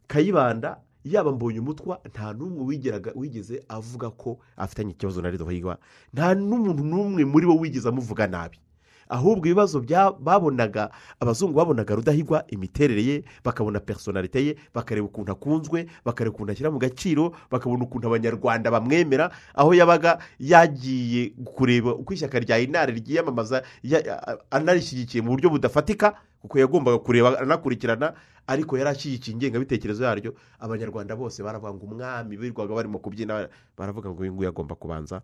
Speaker 2: kayibanda yaba mbonye umutwa nta n'umwe wigeze avuga ko afitanye ikibazo na rudahigwa nta n'umuntu n'umwe muri bo wigeze amuvuga nabi. Ahubwo ibibazo babonaga abazungu babonaga rudahigwa imiterere ye bakabona personalite ye bakareba ukuntu akunzwe bakareba ukuntu ashyira mu gaciro bakabona ukuntu abanyarwanda bamwemera aho yabaga yagiye kureba uko ishyaka rya inare ryiyamamaza anarishyigikiye mu buryo budafatika kuko yagombaga kureba anakurikirana ariko yari ashyigikiye ingengabitekerezo yaryo abanyarwanda bose baravuga ngo umwami birirwaga barimo kubyina baravuga ngo uyu nguyu agomba kubanza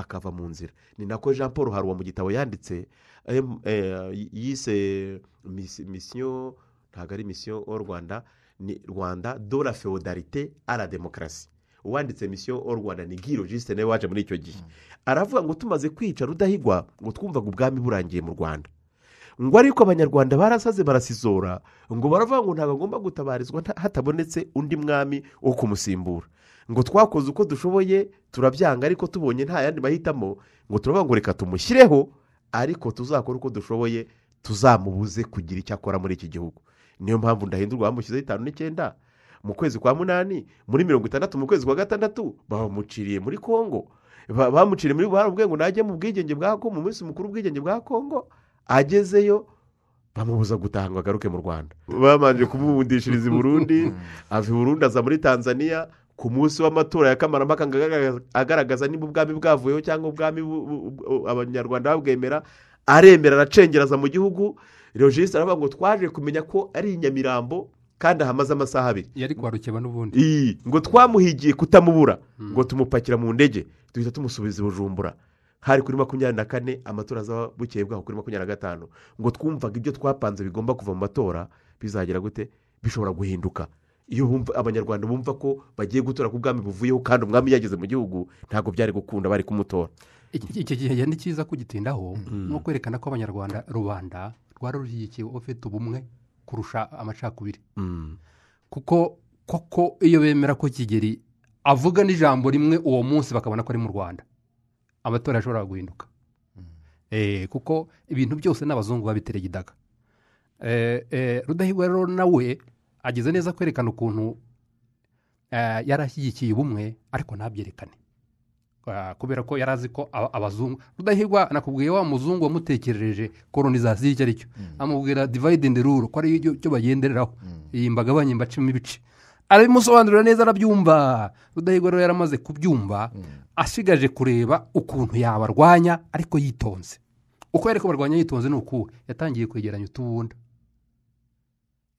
Speaker 2: akava mu nzira. Ni nako jean paul haruwa mu gitabo yanditse eh, yise misi- misiyo ntabwo ari misiyo o rwanda ni rwanda do la feodalite a la demokarasi uwanditse misiyo o rwanda ni giro jisite nawe waje muri icyo gihe. Aravuga ngo tumaze kwica rudahigwa ngo twumvaga ubwami burangiye mu rwanda. Ngo ariko abanyarwanda barasaze barasizora ngo baravuga ngo ntabwo agomba gutabarizwa hatabonetse undi mwami wo kumusimbura. Ngo twakoze uko dushoboye turabyanga ariko tubonye nta yandi mahitamo ngo turavuga ngo reka tumushyireho ariko tuzakora uko dushoboye tuzamubuze kugira icyo akora muri iki gihugu. Niyo mpamvu ndahindurwa bamushyizeho itanu n'icyenda mu kwezi kwa munani muri mirongo itandatu mu kwezi kwa gatandatu bamuciriye muri kongo Ba- bamuciriye muri barabwiye ngo najye mu bwigenge bwa kongo mu munsi mukuru w'ubwigenge bwa kongo agezeyo bamubuza gutaha ngo agaruke mu rwanda. Babanje kumubundishiriza i burundi ava i burundi aza muri tanzania ku munsi w'amatora ya kamarampaka ngo agaragaza- niba ubwami bwavuyeho cyangwa ubwami abanyarwanda babwemera aremera aracengeraza mu gihugu. Rogisi aravuga ngo twaje kumenya ko ari i nyamirambo kandi ahamaze amasaha abiri.
Speaker 3: Yari kwa rukeba n'ubundi.
Speaker 2: Iyi ngo twamuhigiye kutamubura ngo tumupakira mu ndege duhita tumusubiza i bujumbura. Hari kuri makumyabiri na kane amatora azaba bukeye bwaho kuri makumyabiri na gatanu ngo twumvaga ibyo twapanze bigomba kuva mu matora bizagera gute? Bishobora guhinduka. Iyo bumva abanyarwanda bumva ko bagiye gutora ku bwami buvuyeho kandi umwami yageze mu gihugu ntabwo byari gukunda bari kumutora.
Speaker 3: Iki- icyo gihe ni cyiza kugitindaho no kwerekana ko abanyarwanda rubanda rwari rushyigikiye ufite ubumwe kurusha amacakubiri.
Speaker 2: Mm.
Speaker 3: kuko koko iyo bemera ko kigeri avuga n'ijambo rimwe uwo munsi bakabona ko ari mu rwanda. Amatora ashobora guhinduka. Eh, kuko ibintu byose n'abazungu babiteregidaga Eh, eh, rudahigwa rero nawe ageze neza kwerekana ukuntu eh, yari ashyigikiye ubumwe ariko ntabyerekane. Ah, kubera ko yari azi ko aba- abazungu rudahigwa nakubwiye wa muzungu wamutekerereje koronizasiyo icyo ari cyo. Amubwira divide and rule ko ari cyo bagendereraho iyi mbagabanye mbacemo ibice arabimusobanurira neza arabyumva. Rudahigwa rero yaramaze kubyumva asigaje kureba ukuntu yabarwanya ariko yitonze. Uko yari kubarwanya yitonze ni uku yatangiye kwegeranya utubunda.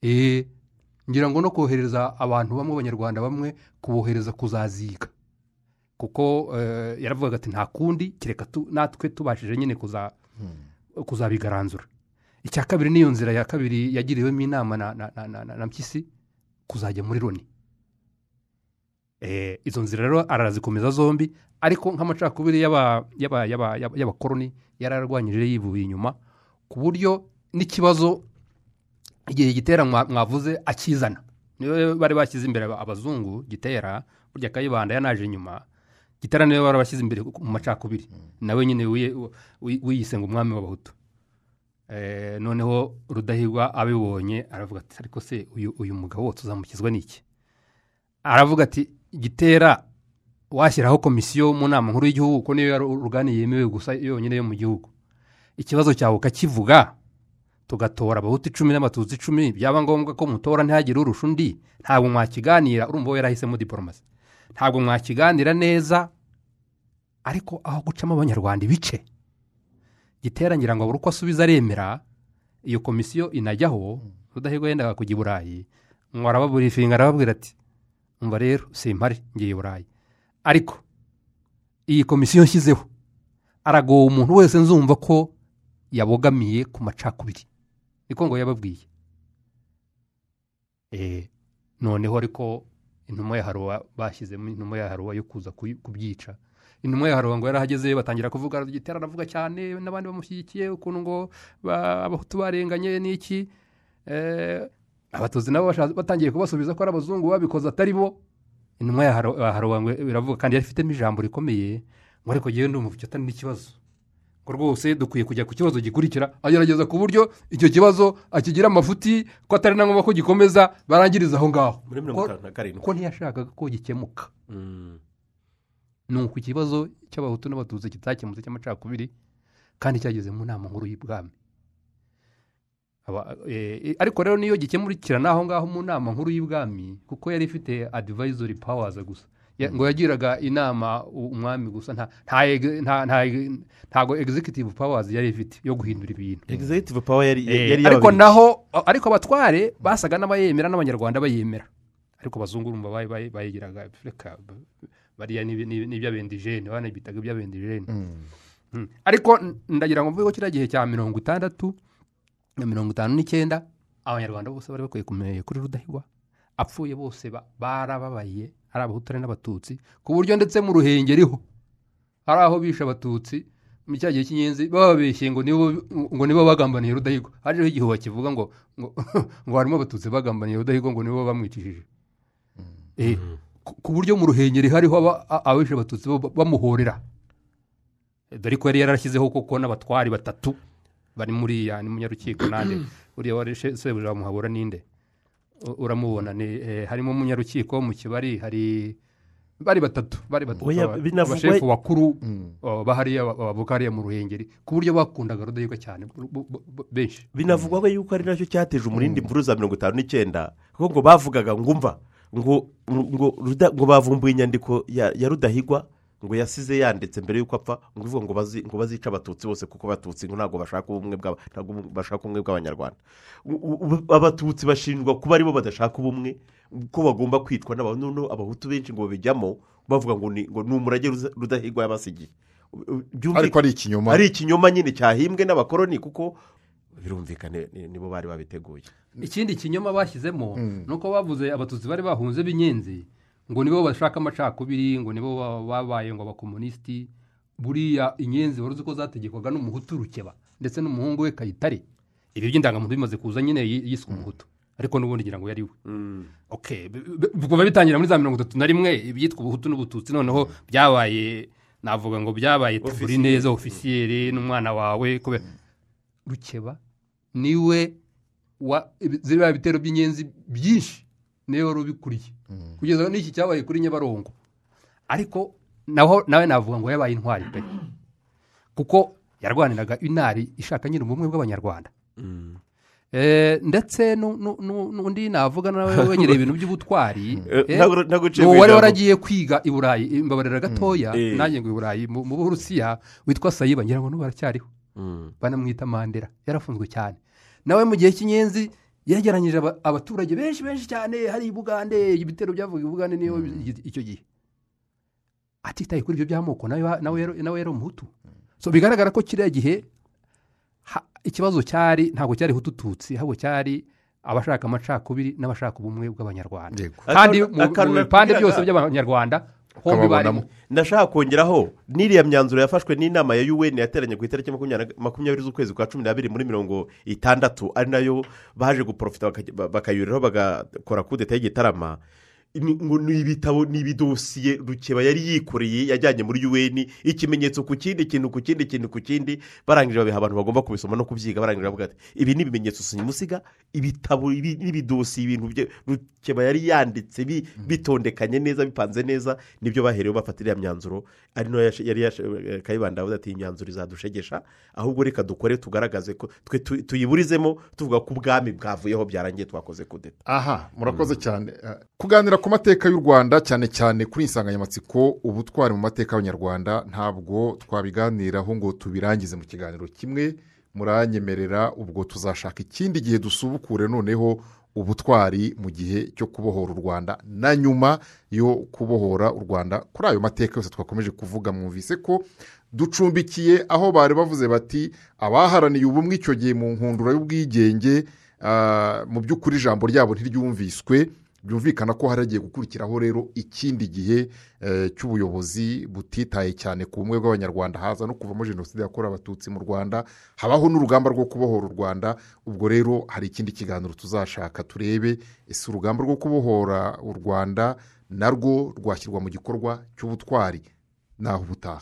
Speaker 3: Eee ngira ngo no kohereza abantu bamwe abanyarwanda bamwe kubohereza kuzaziga kuko eh, yaravugaga ati nta kundi kereka tu- natwe tubashije nyine kuza kuzabigaranzura. Icya kabiri niyo nzira ya kabiri yagiriwemo inama na, na, na, na, na, na mpyisi kuzajya muri loni. Eh, izo nzira rero arazikomeza zombi ariko nk'amacakubiri y'aba- y'aba- y'aba- y'aba- y'abakoroni yararwanyije yivuye inyuma ku buryo n'ikibazo igihe gitera mwa- mwavuze akizana. Niyo bari bashyize imbere aba- abazungu gitera burya kayibanda yanaje inyuma gitera ni we bari bashyize imbere mu macakubiri. Nawe nyine wiyise ngo umwami w'abahutu Eh, noneho rudahigwa abibonye aravuga ati ariko se uyu uyu mugabo wo tuzamukizwa n'iki aravuga ati gitera washyiraho komisiyo mu nama nkuru y'igihugu kuko niyo yari urugani yemewe gusa yonyine yo mu gihugu. Ikibazo cyawe ukakivuga tugatora. Abahutu icumi n'abatutsi icumi byaba ngombwa ko mutora ntihagire urusha undi ntabwo mwakiganira urumva we yarahisemo diporomasi ntabwo mwakiganira neza ariko aho gucamo abanyarwanda ibice. Gitera ngira ngo abure uko asubiza aremera iyo komisiyo inajyaho rudahigwa yendaga kujya i burayi. Ngo arababurifinga arababwira ati umva rero simpari ngiye i burayi. Ariko iyi komisiyo nshyizeho aragowe umuntu wese nzumva ko yabogamiye ku macakubiri. Niko ngo yababwiye. Eh, noneho ariko intumwa ya haruwa bashyizemo intumwa ya haruwa yo kuza kubyica. Intumwa ya haruwa ngo yarahageze batangira kuvuga gitera aravuga cyane n'abandi bamushyigikiye ukuntu ngo ba- abahutu barenganye n'iki. Eh, abatutsi nabo batangiye kubasubiza ko ari abazungu babikoze atari bo. Intumwa ya Haru- ya haruwa biravuga kandi yari ifitemo ijambo rikomeye ngo ariko ngewe ndumva icyo atari n'ikibazo. Ngo rwose dukwiye kujya ku kibazo gikurikira. Agerageza ku buryo icyo kibazo akigira amafuti ko atari na ngombwa ko gikomeza barangiriza aho ngaho. Ko ntiyashakaga ko gikemuka.
Speaker 2: Mm.
Speaker 3: ni uku ikibazo cy'abahutu n'abatutsi kitakemutse cy'amacakubiri kandi cyageze mu nama nkuru y'ibwami. Aba- eh, ariko rero niyo gikemurikira n'aho ngaho mu nama nkuru y'ibwami kuko yari ifite advisory powers gusa. Ngo yagiraga inama umwami gusa ntago executive powers yari ifite yo guhindura ibintu.
Speaker 2: Executive power yari
Speaker 3: Eh,
Speaker 2: yari
Speaker 3: ariko naho ariko abatware basaga n'abayemera n'abanyarwanda bayemera. Ariko abazungu urumva bayi- bayi- bayigiraga reka bariya ni- ni- ni iby'abendijene banabitaga iby'abendijene Mm. ariko n- ndagira ngo mvuge ko kiriya gihe cya mirongo itandatu na mirongo itanu n'icyenda abanyarwanda bose bari bakwiye kumenya kuri rudahigwa. Apfuye bose ba- barababaye. Ari abahutu n'abatutsi. Ku buryo ndetse mu ruhengeriho hari aho bishe abatutsi. Mu cya gihe cy'inyenzi bababeshye ngo ngo nibo bagambaniye rudahigwa. Hajeho igihuha kivuga ngo ngo harimo abatutsi bagambaniye rudahigwa ngo nibo bamwicishije. Eh, ku- buryo mu ruhengeri hariho abishe abatutsi bamuhorera. Dore ko yari yarashyizeho koko n'abatwari batatu. Bari muri ya ni munyarukiko nanjye uriya wari she- sebuja muhabura ninde uramubona. Ni eh, harimo umunyarukiko mu kibari hari bari batatu bari batatu.
Speaker 2: Oya,
Speaker 3: aba-
Speaker 2: binavugwa-
Speaker 3: abashefu bakuru oh, bahariya bavuka hariya mu ruhengeri ku buryo bakundaga rudahigwa cyane benshi.
Speaker 2: Binavugwa ko yuko ari na cyo cyateje umurindi mvuru za mirongo itanu n'icyenda kuko ngo bavugaga ngo umva ngo ngo bavumbuye inyandiko ya ya rudahigwa ngo yasize yanditse mbere y'uko apfa ngo ivuga ngo bazi- ngo bazice abatutsi bose kuko abatutsi ngo ntabwo bashaka ubumwe bw'abanyarwanda. Abatutsi bashinjwa kuba ari bo badashaka ubumwe ko bagomba kwitwa n'abantu abahutu benshi ngo babijyamo bavuga ngo ni umurage rudahigwa yabasigiye.
Speaker 1: Ariko ari ikinyoma.
Speaker 2: Ari ikinyoma nyine cyahimbwe n'abakoroni kuko birumvikane ni- nibo bari babiteguye.
Speaker 3: Ikindi kinyoma bashyizemo ni uko bavuze abatutsi bari bahunze b'inyenzi ngo nibo bashaka amacakubiri ngo nibo ba- babaye ngo abakomunisiti buriya inyenzi wari uzi ko zategekwaga n'umuhutu rukeba ndetse n'umuhungu we kayitare. Ibi by'indangamuntu bimaze kuza nyine yi- yiswe umuhutu. Ariko n'ubundi ngira ngo yari we. Okay b- b- kuva bitangira muri za mirongo itatu na rimwe ibyitwa ubuhutu n'ubututsi noneho byabaye navuga ngo byabaye turi neza ofisiyeri n'umwana wawe kubera rukeba ni we wa ziriya bitero by'inyenzi byinshi. Ni we wari ubikuriye kugeza n'iki cyabaye kuri nyabarongo. Ariko naho nawe navuga ngo yabaye intwari pe. Kuko yarwaniraga inari ishaka nyine ubumwe bw'abanyarwanda. Eh, ndetse nu- nu- nu- n'undi navuga nawe wenyereye ibintu by'ubutwari
Speaker 2: Eh,
Speaker 3: eh,
Speaker 2: mu
Speaker 3: uwari
Speaker 2: ijambo.
Speaker 3: waragiye kwiga i burayi imbabarira gatoya
Speaker 2: Eh.
Speaker 3: nanjye ngo i burayi mu burusiya witwa sayiba ngira ngo n'ubu aracyariho. Banamwita mandela yarafunzwe cyane. Nawe mu gihe cy'inyenzi yegeranyije aba- abaturage benshi benshi cyane. Hari i bugande ibitero byavuga i bugande niyo icyo gihe. Atitaye kuri ibyo by'amoko nawe nawe yari- umuhutu. So bigaragara ko kiriya gihe ikibazo cyari ntabwo cyari hutututsi ahubwo cyari abashaka amacakubiri n'abashaka ubumwe bw'abanyarwanda. Kandi mu bipande byose by'abanyarwanda
Speaker 2: ndashaka kongeraho n'iriya myanzuro yafashwe n'inama ya un yateranye ku itariki makumyabiri z'ukwezi kwa cumi n'abiri muri mirongo itandatu ari na yo baje guporofita bakayuriraho bagakora kudeta y'igitarama. Ni ibitabo ni ibidosiye rukeba yari yikoreye yajyanye muri un ikimenyetso ku kindi kintu ku kindi kintu ku kindi. Barangije babiha abantu bagomba kubisoma no kubyiga barangije bavuga ati ibi ni ibimenyetso simusiga ibitabo ibi n'ibidosiye ibintu rukeba yari yanditse bi- bitondekanye neza bipanze neza ni byo baherewe bafata iriya myanzuro. Ari na yo yari eh, kayibanda yavuze ati iyi myanzuro izadushegesha ahubwo reka dukore tugaragaze ko twe tu- tuyiburizemo tuvuga ko ubwami bwavuyeho byarangiye twakoze kudeta.
Speaker 1: Aha murakoze cyane. Eh, kuganira ku mateka y'u rwanda cyane cyane kuri iyi nsanganyamatsiko ubutwari mu mateka y'abanyarwanda ntabwo twabiganiraho ngo tubirangize mu kiganiro kimwe muranyemerera ubwo tuzashaka ikindi gihe dusubukure noneho ubutwari mu gihe cyo kubohora u rwanda. Na nyuma yo kubohora u rwanda kuri ayo mateka yose twakomeje kuvuga mwumvise ko ducumbikiye aho bari bavuze bati abaharaniye ubumwe icyo gihe mu nkundura y'ubwigenge ah, mu by'ukuri ijambo ryabo ntiryumviswe. Byumvikana ko haragiye gukurikiraho rero ikindi gihe eh, cy'ubuyobozi butitaye cyane ku bumwe bw'abanyarwanda. Haza no kuvamo jenoside yakorewe abatutsi mu rwanda habaho n'urugamba rwo kubohora u rwanda. Ubwo rero hari ikindi kiganiro tuzashaka turebe ese urugamba rwo kubohora u rwanda narwo rwashyirwa mu gikorwa cy'ubutwari naho ubutaha.